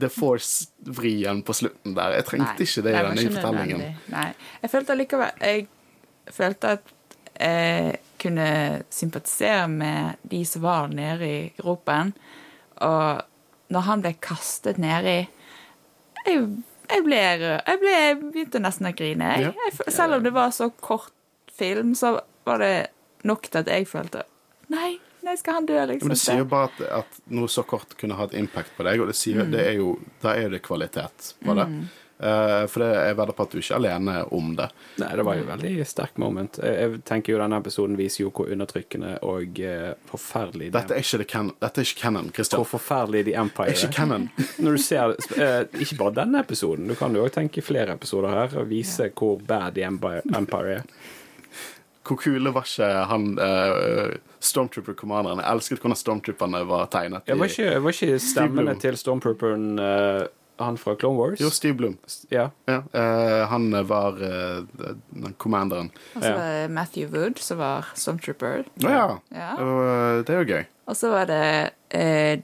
The Force-vrien på slutten der. Jeg trengte Nei, ikke det i denne fortellingen. Nei. Jeg følte allikevel Jeg følte at jeg kunne sympatisere med de som var nede i gropen. Og når han ble kastet nedi jeg, jeg, ble, jeg ble jeg begynte nesten å grine. Jeg, selv om det var så kort film, så var det nok til at jeg følte Nei, nei skal han dø, liksom? Men det sier jo bare at, at noe så kort kunne ha et impact på deg, og det sier, det er jo, da er det kvalitet på det. Eh, for det, jeg vedder på at du ikke er alene om det. Nei, det var jo veldig sterk moment. Jeg, jeg tenker jo denne episoden viser jo hvor undertrykkende og uh, forferdelig de- Dette er ikke, det can dette er ikke canon, Hvor forferdelig The Empire er ikke canon. (laughs) Når du ser uh, Ikke bare denne episoden, du kan jo også tenke flere episoder her og vise hvor bad The Empire, Empire er. Hvor kule var ikke han uh, Stormtrooper-kommanderen? Jeg elsket hvordan Stormtrooperne var tegnet. Ja, var, i- ikke, var ikke stemmene til Stormtrooperen uh, han fra Clone Wars? Jo, Steve Bloom. Ja. Ja, uh, han var uh, commanderen. Og så var det Matthew Wood, som var Stormtrooper. Å ja. Ja. Og, det er jo gøy. Og så var det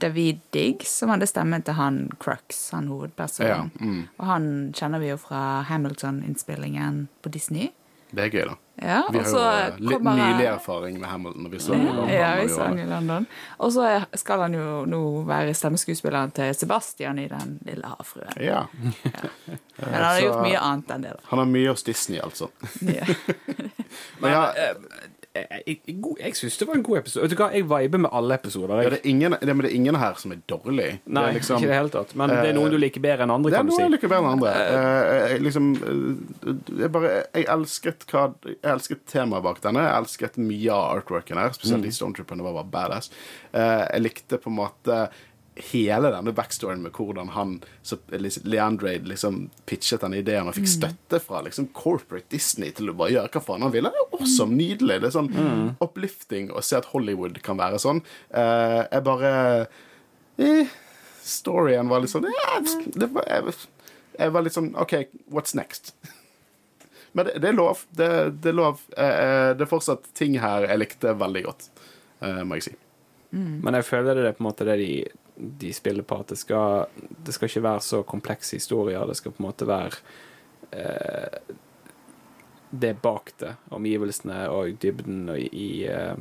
David Diggs, som hadde stemmen til han Crux, han hovedpersonen. Ja, mm. Og han kjenner vi jo fra Hamilton-innspillingen på Disney. Det er gøy, da. Ja, Vi har jo eh, litt kommer nylig erfaring med Hamilton. Og vi så ja, ja, vi han sang i London. Og så skal han jo nå være stemmeskuespilleren til Sebastian i Den lille havfruen. Ja. Men han har så- gjort mye annet enn det, da. Han har mye hos Disney, altså. Ja. (laughs) Men ja, eh, jeg, jeg, jeg syns det var en god episode. Vet du hva, Jeg viber med alle episoder. ja, det, er ingen, det, men det er ingen her som er dårlig. Nei, det er (laughs) liksom, ikke det hele tatt. Men det er noen du liker bedre enn andre, Det er kan du noe jeg liker bedre enn andre. Eh, jeg, liksom, eh, jeg bare Jeg elsket hva Jeg elsket temaet bak denne. Jeg elsket mye av artworken her, spesielt Mm. de Stormtrooperne var bare badass. Eh, jeg likte på en måte hele denne backstoryen med hvordan han så, Leandre liksom pitchet denne ideen og fikk støtte fra liksom corporate Disney til å bare gjøre hva faen han ville. Det er awesome, nydelig. Det er sånn uplifting å se at Hollywood kan være sånn. Uh, jeg bare eh, Storyen var litt sånn ja, det var, jeg, jeg var litt sånn OK, what's next? (laughs) Men det, det er lov. Det, det er lov. Eh, eh, det er fortsatt ting her jeg likte veldig godt, uh, må jeg si. Men jeg føler det er på en måte det de, de spiller på, at det skal, det skal ikke være så komplekse historier. Det skal på en måte være eh, det bak det, omgivelsene og dybden og i, i, eh,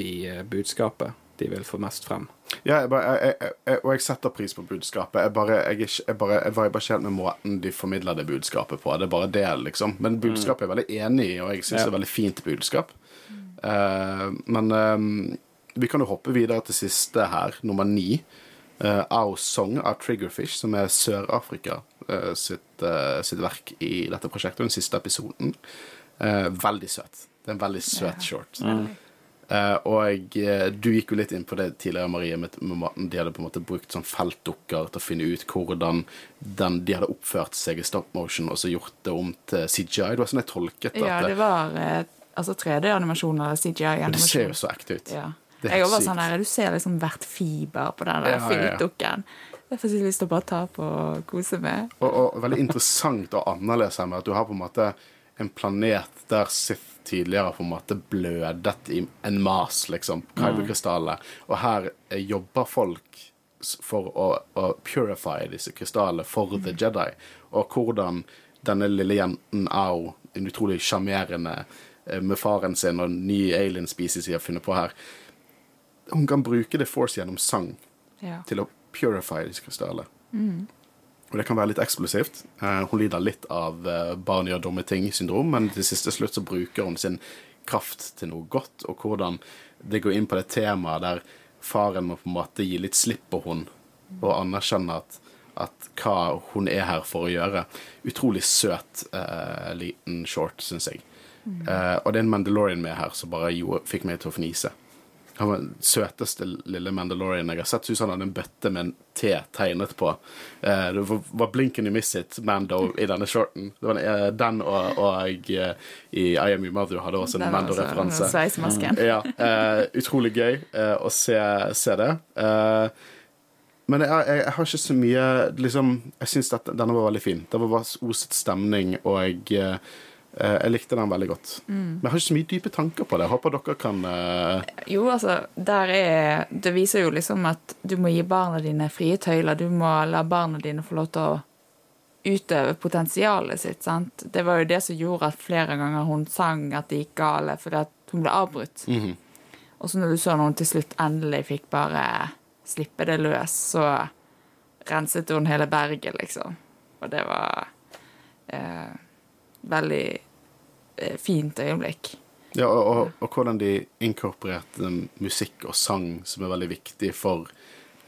i eh, budskapet de vil få mest frem. Ja, jeg bare, jeg, jeg, og jeg setter pris på budskapet. Jeg bare, jeg, jeg bare, jeg var bare ikke helt med måten de formidler det budskapet på. Det er bare det, liksom. Men budskapet er jeg veldig enig i, og jeg syns Ja. det er veldig fint budskap. Uh, men eh, vi kan jo hoppe videre til siste her, nummer ni. Uh, Our Song av Triggerfish, som er Sør-Afrika uh, sitt, uh, sitt verk i dette prosjektet, den siste episoden. Uh, veldig søt. Det er en veldig søt short. Eh, og eh, du gikk jo litt inn på det tidligere, Marie, med, med de hadde på en måte brukt sånn feltdukker til å finne ut hvordan den, de hadde oppført seg i stop motion, og så gjort det om til CGI. Det var sånn jeg tolket det. Ja, det var eh, altså 3D-animasjon eller Men det ser jo så ekte ut. Ja. Jeg var sånn der, Du ser liksom hvert fiber på den Ja, filtdukken. Derfor har jeg lyst til å bare ta på og kose med. Og, og veldig interessant og annerledes her med at du har på en måte en planet der Sith tidligere på en måte blødet i en mas, liksom. Kyberkrystallene. Og her jobber folk for å, å purify disse krystallene for The Jedi. Og hvordan denne lille jenten Au, en utrolig sjarmerende eh, med faren sin og ny alien species de har funnet på her, hun kan bruke det Force gjennom sang Ja. til å purify disse krystallene. Og det kan være litt eksplosivt. Uh, hun lider litt av uh, barn gjør dumme ting-syndrom, men til siste slutt så bruker hun sin kraft til noe godt, og hvordan det går inn på det temaet der faren må på en måte gi litt slipp på hun, og anerkjenne at, at hva hun er her for å gjøre. Utrolig søt uh, liten short, syns jeg. Eh, og det er en Mandalorian med her som bare jo, fikk meg til å fnise. Han var den søteste lille Mandalorian jeg har sett. Synes han hadde en bøtte med en T tegnet på. Eh, det var, blinken i miss it, Mando, i denne shorten. Det var eh, den og, og jeg, eh, i I Am Your Mother hadde også en Mando-referanse. Ja, utrolig gøy å se, se det. Men jeg, jeg, jeg har ikke så mye liksom, Jeg syns denne var veldig fin. Det var bare oset stemning, og jeg, jeg likte den veldig godt. Men jeg har ikke så mye dype tanker på det. Jeg håper dere kan eh, Jo, altså, der er Det viser jo liksom at du må gi barna dine frie tøyler. Du må la barna dine få lov til å utøve potensialet sitt, sant. Det var jo det som gjorde at flere ganger hun sang at det gikk gale, fordi at hun ble avbrutt. mhm. Og så når du så hun til slutt endelig fikk bare slippe det løs, så renset hun hele berget, liksom. Og det var eh, veldig eh, fint øyeblikk. Ja, og, og, og hvordan de inkorporerte musikk og sang, som er veldig viktig for,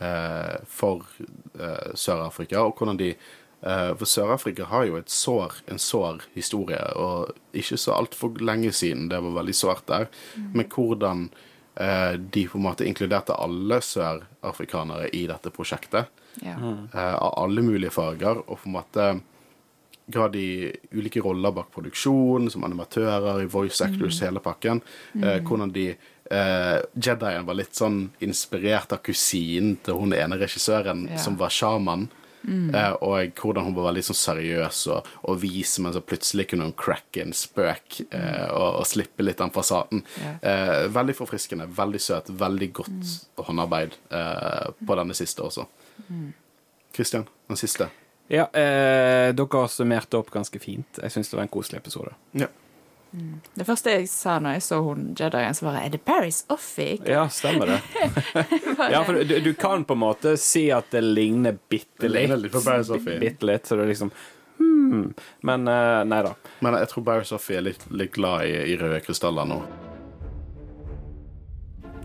eh, for eh, Sør-Afrika. Og hvordan de eh, For Sør-Afrika har jo et sår, en sår historie, og ikke så altfor lenge siden det var veldig sårt der. Men hvordan eh, de på en måte inkluderte alle sørafrikanere i dette prosjektet. Ja. eh, av alle mulige farger, og på en måte ga i ulike roller bak produksjon, som animatører, i voice actors, hele pakken. Eh, hvordan de eh, Jedien var litt sånn inspirert av kusinen til hun ene regissøren Ja. som var sjaman. Eh, og hvordan hun var veldig sånn seriøs og, og vis, men så plutselig kunne hun cracke en spøk eh, og, og slippe litt den fasaden. Eh, veldig forfriskende, veldig søt, veldig godt håndarbeid eh, på denne siste også. Christian, den siste. Ja, eh, dere har summert opp ganske fint. Jeg syns det var en koselig episode. Ja. Det første jeg sa når jeg så hun Jedien, så var det, Er det Paris Offic? Ja, stemmer det. (laughs) ja, for du, du kan på en måte si at det ligner bitte Det litt. ligner litt på. Bitte litt, så det er liksom hmm. Men eh, nei da. Men jeg tror Paris Offic er litt, litt glad i, i røde krystaller nå.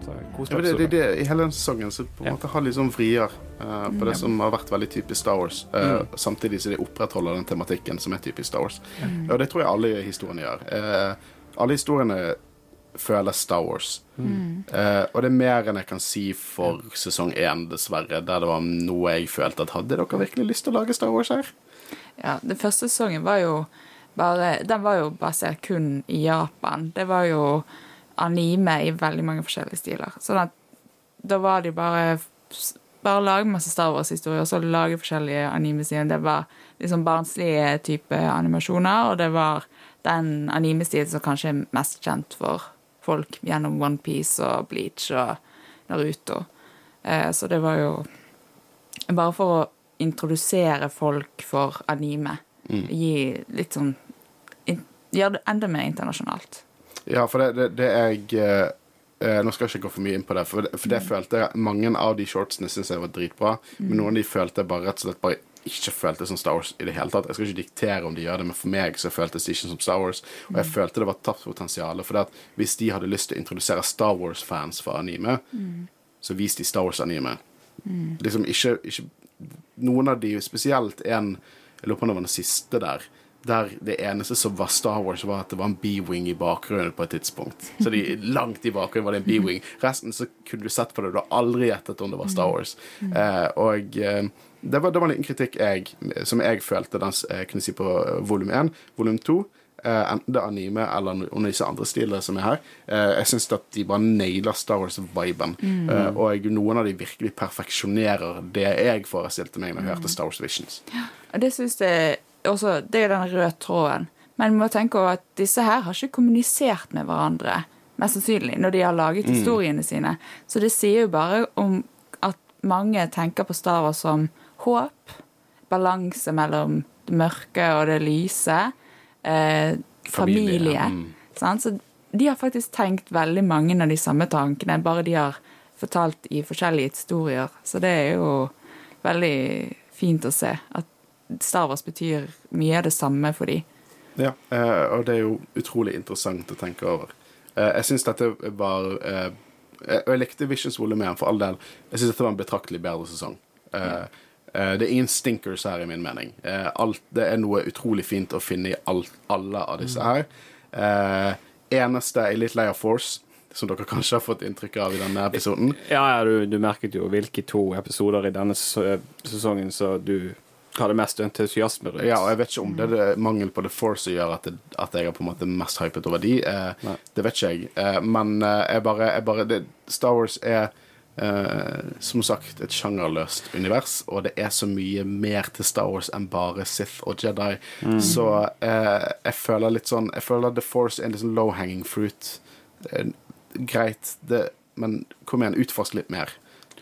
Så, Ja, det, det, det, I hele den sesongen så på en Ja. måte har sånn vrier uh, på det som har vært veldig typisk Star Wars, eh, samtidig som de opprettholder den tematikken som er typisk Star Wars. Og det tror jeg alle historiene gjør. Uh, alle historiene føler Star Wars. Eh, og det er mer enn jeg kan si for sesong én, dessverre, der det var noe jeg følte at hadde dere virkelig lyst til å lage Star Wars her? Ja, Den første sesongen var jo bare Den var jo basert kun i Japan. Det var jo anime i veldig mange forskjellige stiler. Sånn at da var det jo bare Bare lage masse Star Wars-historier, og så lage forskjellige anime-stiler Det var liksom barnslige type animasjoner, og det var den anime-stilen som kanskje er mest kjent for folk gjennom OnePiece og Bleach og Naruto. Eh, så det var jo bare for å introdusere folk for anime. Gi litt sånn Gjøre det enda mer internasjonalt. Ja, for det, det, det jeg eh, eh, Nå skal jeg ikke gå for mye inn på det, for det, for det følte jeg Mange av de shortsene syns jeg var dritbra, men noen av de følte jeg bare rett og slett bare ikke føltes som Star Wars i det hele tatt. Jeg skal ikke diktere om de gjør det, men for meg så føltes det ikke som Star Wars. Og jeg følte det var tapt potensial. For at hvis de hadde lyst til å introdusere Star Wars-fans for anime, så vis de Star Wars-anime. Liksom ikke, ikke Noen av de, spesielt en Jeg lurer på om det var den siste der. Der det eneste som var Star Wars, var at det var en B-wing i bakgrunnen på et tidspunkt. Så de, langt i bakgrunnen var det en B-wing. Resten så kunne du sett på det, du har aldri gjettet om det var Star Wars. Eh, og eh, det, var, det var en liten kritikk jeg, som jeg følte den, eh, kunne si på volum 1. Volum 2 eh, enten det er anime eller noen av disse andre stilene som er her. Eh, jeg syns at de bare nailer Star Wars-viben. Eh, og noen av de virkelig perfeksjonerer det jeg forestilte meg når jeg hørte Star Wars Visions. Og det synes jeg også, det er den røde tråden. Men vi må tenke over at disse her har ikke kommunisert med hverandre, mest sannsynlig, når de har laget historiene sine. Så det sier jo bare om at mange tenker på Star Wars som håp, balanse mellom det mørke og det lyse, eh, familie. Familie, mm. Så de har faktisk tenkt veldig mange av de samme tankene, bare de har fortalt i forskjellige historier. Så det er jo veldig fint å se at Star Wars betyr mye av det samme for de. Ja, eh, og det er jo utrolig interessant å tenke over. Eh, jeg syns dette var eh, Og jeg likte Visions volum 1, for all del. Jeg syns dette var en betraktelig bedre sesong. Eh, eh, det er ingen stinkers her, i min mening. Eh, alt, det er noe utrolig fint å finne i alt, alle av disse her. Eh, eneste er litt lei av Force, som dere kanskje har fått inntrykk av i denne episoden. Ja, ja du, du merket jo hvilke to episoder i denne sesongen så du hadde mest entusiasme rundt. Ja, og jeg vet ikke om det er det mangel på The Force som gjør at, det, at jeg er på en måte mest hypet over de. Eh, det vet ikke jeg. Eh, men eh, jeg bare, jeg bare det, Star Wars er eh, som sagt et sjangerløst univers, og det er så mye mer til Star Wars enn bare Sith og Jedi. Så eh, jeg føler litt sånn Jeg føler The Force er en litt sånn low hanging fruit. Eh, greit, det, men kom igjen, utforsk litt mer.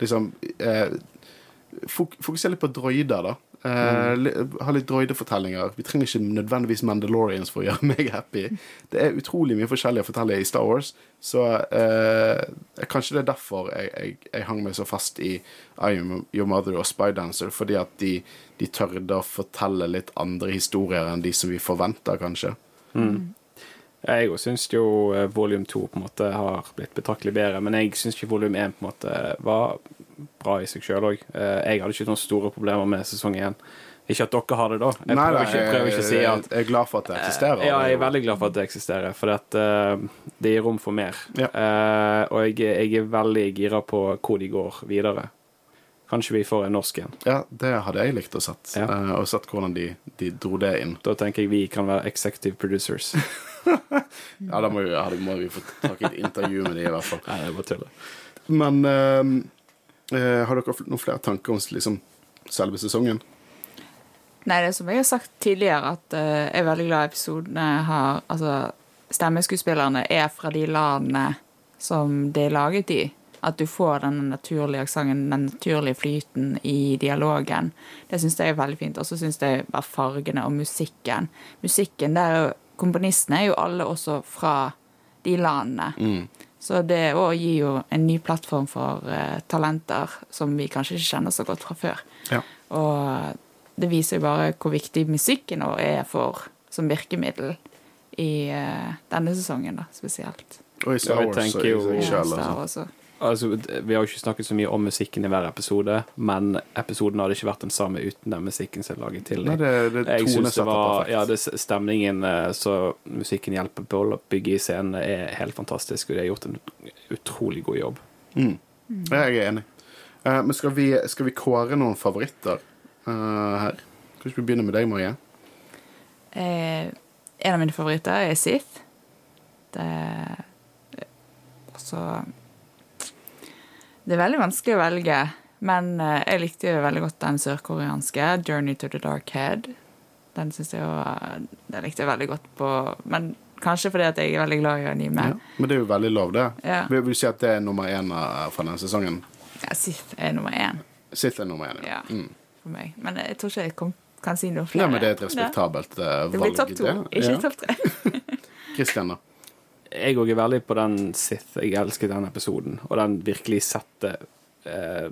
Liksom eh, Fokuser litt på droider, da. Eh, li- ha litt droidefortellinger. Vi trenger ikke nødvendigvis Mandalorians for å gjøre (laughs) meg happy. Det er utrolig mye forskjellig å fortelle i Star Wars, så eh, kanskje det er derfor jeg, jeg, jeg hang meg så fast i I Am Your Mother og Spydancer, fordi at de, de tørde å fortelle litt andre historier enn de som vi forventer, kanskje. Jeg òg syns jo volume volum 2 på en måte har blitt betraktelig bedre, men jeg syns ikke volum 1 på en måte var bra i seg sjøl òg. Jeg hadde ikke noen store problemer med sesong én. Ikke at dere har det, da. Jeg Nei, prøver, ikke, prøver ikke å si at jeg er glad for at det eksisterer. Ja, jeg er veldig glad for at det eksisterer, for at, eh, det gir rom for mer. Ja. Uh, og jeg, jeg er veldig gira på hvor de går videre. Kanskje vi får en norsk en. Ja, det hadde jeg likt å sett. Ja. Uh, og sett hvordan de, de dro det inn. Da tenker jeg vi kan være executive producers. (laughs) Ja, da må vi, ja, da må vi få tak i et intervju med de i hvert fall. Nei, det er bare tull. Men eh, eh, har dere noen flere tanker om liksom, selve sesongen? Nei, det er som jeg har sagt tidligere, at uh, jeg er veldig glad episodene har Altså, stemmeskuespillerne er fra de landene som det er laget i. At du får den naturlige aksenten, den naturlige flyten i dialogen. Det syns jeg er veldig fint. Og så syns jeg bare fargene og musikken. Musikken, der er Komponistene er jo alle også fra de landene. Så det òg gir jo en ny plattform for uh, talenter som vi kanskje ikke kjenner så godt fra før. Ja. Og det viser jo bare hvor viktig musikken vår er for som virkemiddel i uh, denne sesongen, da, spesielt. Og i Star Ja, jeg Wars tenker så i jo- seg Ja, selv, Star altså. Wars også. Altså, Vi har jo ikke snakket så mye om musikken i hver episode, men episoden hadde ikke vært den samme uten den musikken som er laget til. Nei, det, det Jeg synes det var. Ja, det, stemningen eh, så musikken hjelper på å bygge i scenen, er helt fantastisk, og de har gjort en utrolig god jobb. Mm. Jeg er enig. Uh, men skal vi, skal vi kåre noen favoritter uh, her? Kan ikke vi begynne med deg, Marie? Eh, en av mine favoritter er Sith. Det Altså Det er veldig vanskelig å velge, men eh, jeg likte jo veldig godt den sørkoreanske, 'Journey to the Dark Head'. Den synes jeg var Den likte jeg veldig godt på Men kanskje fordi at jeg er veldig glad i anime. Ja. Men det er jo veldig lov, det. Ja. Vil du si at det er nummer én eh, fra denne sesongen? Ja, Sith er nummer én Sith er nummer én, ja. Ja. Mm. for meg. Men jeg tror ikke jeg kom, kan si noe flere. Ja, men det er et respektabelt valg. Det valg. blir topp to, ikke topp tre. (laughs) Christian, da? Jeg òg er veldig på den Sith. Jeg elsker den episoden, og den virkelig setter eh,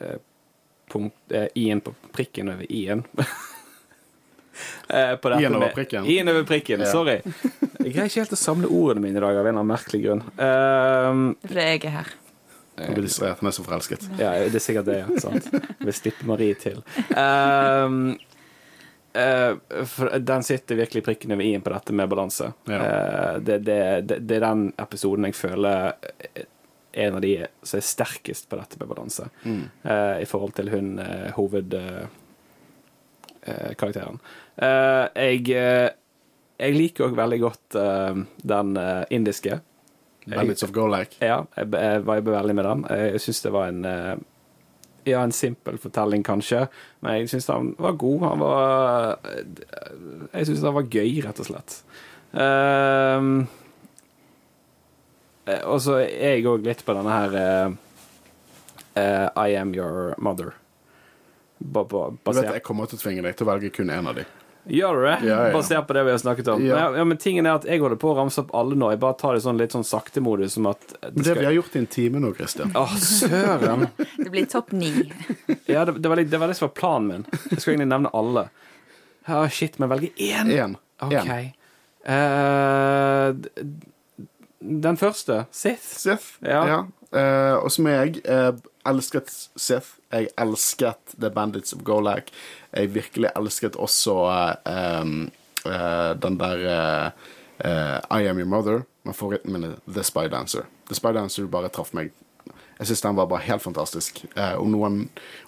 eh, punkt, eh, i-en på prikken over i-en. (laughs) Eh, I-en over prikken? I-en over prikken, Ja. sorry. Jeg greier ikke helt å samle ordene mine i dag, av en eller annen merkelig grunn. Eh, Det er fordi jeg er her. Han blir distrahert. Han er så forelsket. Ja, det er sikkert det, ja. Sant? Vi vil slippe Marie til. For den sitter virkelig prikken over i-en på dette med balanse. Ja. Eh, det, det, det, det er den episoden jeg føler er en av de som er sterkest på dette med balanse, Mm. eh, i forhold til hun hovedkarakteren. jeg, eh, jeg liker òg veldig godt eh, den eh, indiske. Bandits of Golak. Ja, jeg, viber veldig med den. Jeg syns det var en eh, Ja, en simpel fortelling, kanskje, men jeg syns han var god. Han var Jeg syns han var gøy, rett og slett. Eh, og så er jeg òg litt på denne her eh, eh, I am your mother. Ba, ba, Du vet, jeg kommer til å tvinge deg til å velge kun én av de. Gjør du det? Ja, ja. Basert på det vi har snakket om? Ja. Men, Ja, men tingen er at jeg holder på å ramse opp alle nå. Jeg bare tar det sånn litt sånn sakte modus, som at det skal... det vi har gjort i en time nå, Christian Åh, søren! (laughs) Det blir topp ni. (laughs) Ja, det, det, var litt, det var det som var planen min. Jeg skulle egentlig nevne alle. Ja, shit, men velge én? Én. OK. Eh, den første, Sith. Sith. Ja. Ja. Eh, og som jeg eh, elsket Sith. Jeg elsket The Bandits of Golak. Jeg virkelig elsket også um, uh, den der uh, I Am Your Mother. Men favoritten min er The Spy Dancer. The Spy Dancer bare traff meg. Jeg syns den var bare helt fantastisk. Eh, om noen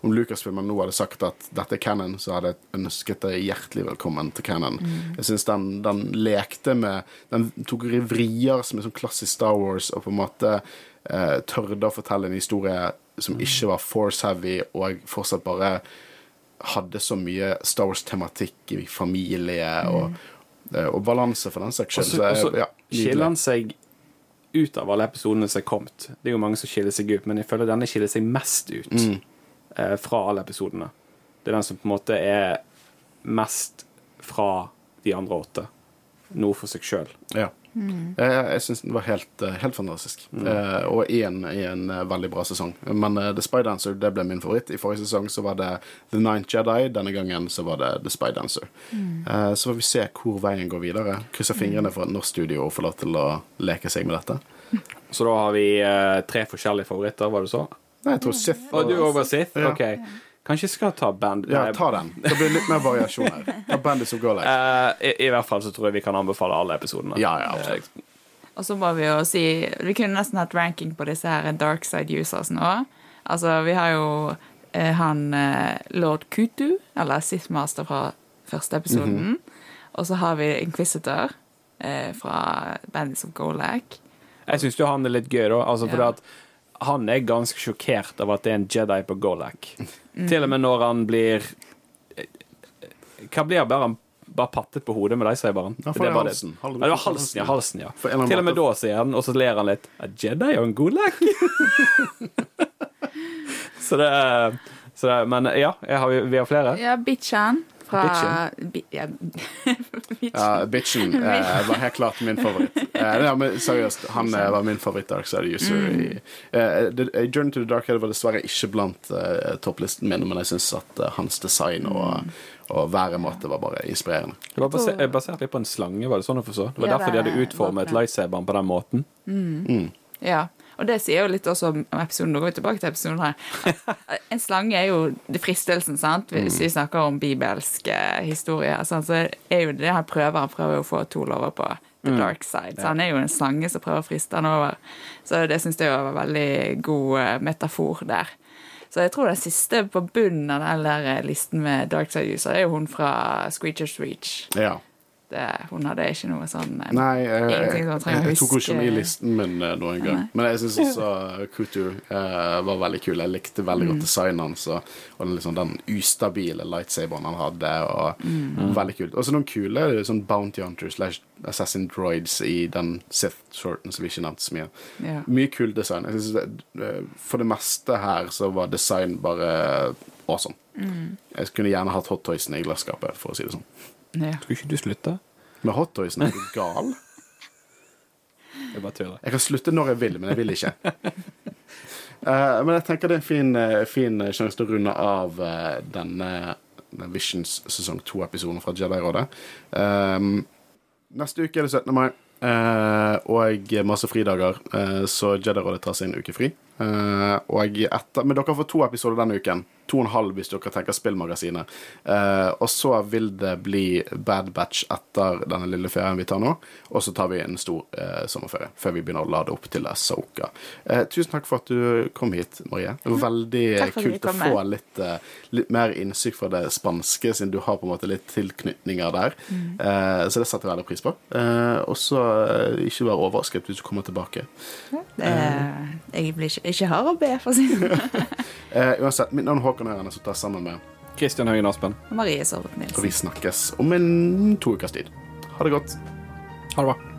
Om Lucasfilmen nå hadde sagt at dette er canon, så hadde jeg ønsket deg hjertelig velkommen til canon. Jeg syns den, den lekte med Den tok vrier som er sånn klassisk Star Wars, og på en måte eh, tørde å fortelle en historie som ikke var force-heavy, og fortsatt bare hadde så mye Star Wars-tematikk i familie og, mm. og balanse, for den saks skyld. så Så og så ja, skiller han seg ut av alle episodene som er kommet. Det er jo mange som skiller seg ut, men jeg føler denne skiller seg mest ut Mm. eh, fra alle episodene. Det er den som på en måte er mest fra de andre åtte. Noe for seg sjøl. Ja. Jeg, jeg syns den var helt, eh, helt fantastisk. Eh, og i en, i en eh, veldig bra sesong. Men uh, The Spy Dancer det ble min favoritt. I forrige sesong så var det The Ninth Jedi. Denne gangen så var det The Spy Dancer. Eh, så får vi se hvor veien går videre. Krysser fingrene for at norsk studio får lov til å leke seg med dette. (laughs) Så da har vi eh, tre forskjellige favoritter, var det så? Nei, jeg tror Sith Og du òg var Sith? Ja. Kanskje jeg skal ta band... Ja, ta den. Det blir litt mer variasjon her. (laughs) Ta Bandits of Golak. eh, i, I hvert fall så tror jeg vi kan anbefale alle episodene. Ja, ja, absolutt. Og så må vi jo si Vi kunne nesten hatt ranking på disse her dark side users nå. Altså, vi har jo eh, han eh, lord Kutu, eller Sith Master fra første episoden. Og så har vi Inquisitor eh, fra Bandits of Golak. Jeg syns jo han er litt gøy, da. Altså, Ja. at han er ganske sjokkert over at det er en Jedi på Golak. (laughs) Til og med når han blir Hva blir bare han bare pattet på hodet med lightsaberen? Ja, for Det det er halsen. Ja, det var halsen, ja. halsen, ja. Til og med da sier han, og så ler han litt. A Jedi og en Golak? (laughs) så det er så det, Men ja, jeg har, vi har flere. Ja, Bitchan fra Bitchen. ja, (laughs) Ja, Bitchen eh, var helt klart min favoritt. (laughs) Eh, ja, men seriøst, han eh, var min favoritt Dark Side User. I, eh, det- eh, Journey to the Dark Head var dessverre ikke blant eh, topplisten min, men jeg syns at hans design og, og væremåte var bare inspirerende. Det var basert, basert litt på en slange, var det sånn å forstå? Det var Ja, derfor de hadde utformet lightsaberen på den måten. Ja. Og det sier jo litt også om episoden. Nå går vi tilbake til episoden her. (laughs) En slange er jo det fristelsen, sant? Hvis vi snakker om bibelske historier. Sant? Så er jo det han prøver. Han prøver å få Tol over på the dark side. Så han er jo en slange som prøver å friste han over. Så det syns jeg var en veldig god eh, metafor der. Så jeg tror den siste på bunnen av den der listen med dark side user, er jo hun fra Screechers Reach. Ja. Det, hun hadde ikke noe sånn eh, Nei, jeg, jeg, jeg tok henne ikke med i listen min eh, noen gang. Nei. Men jeg syns også Kutu uh, var veldig kul. Jeg likte veldig Mm. godt designet hans og, og den, liksom, den ustabile lightsaberen han hadde. Og Mm. Veldig kult. Og så noen kule sånn Bounty Hunter slash Assassin Droids i den Sith-shorten som vi ikke nevnte så mye. Ja. Mye kul design. Jeg synes det, eh, For det meste her så var design bare awesome. Mm. Jeg kunne gjerne hatt hot toysen i glasskapet, for å si det sånn. Ja. Skulle ikke du slutte? Med hottoysene er du gal? (laughs) Jeg bare tuller. Jeg kan slutte når jeg vil, men jeg vil ikke. uh, (laughs) men jeg tenker det er en fin, eh, fin sjanse til å runde av uh, denne, denne Visions sesong 2-episoden fra Jedi-rådet. Um, neste uke er det 17. mai, Uh, og masse fridager, eh, så Jedi-rådet tar seg en uke fri. Og etter, men dere får to episoder denne uken. To og en halv hvis dere tenker spillmagasinet. Uh, og så vil det bli Bad Batch etter denne lille ferien vi tar nå. Og så tar vi en stor uh, sommerferie før vi begynner å lade opp til Asoka. Eh, tusen takk for at du kom hit, Marie. Det var veldig for at kult å få litt, litt mer innsikt fra det spanske, siden du har på en måte litt tilknytninger der. Eh, så det setter jeg veldig pris på. Og så ikke være overrasket hvis du kommer tilbake. Jeg blir ikke, ikke har å be, for å si det sånn. (laughs) Eh, uansett, mitt navn er Håkon Øren, jeg sitter her sammen med Kristian Høyen Aspen. Marie Sorvet Og vi snakkes om en to ukers tid. Ha det godt. Ha det bra.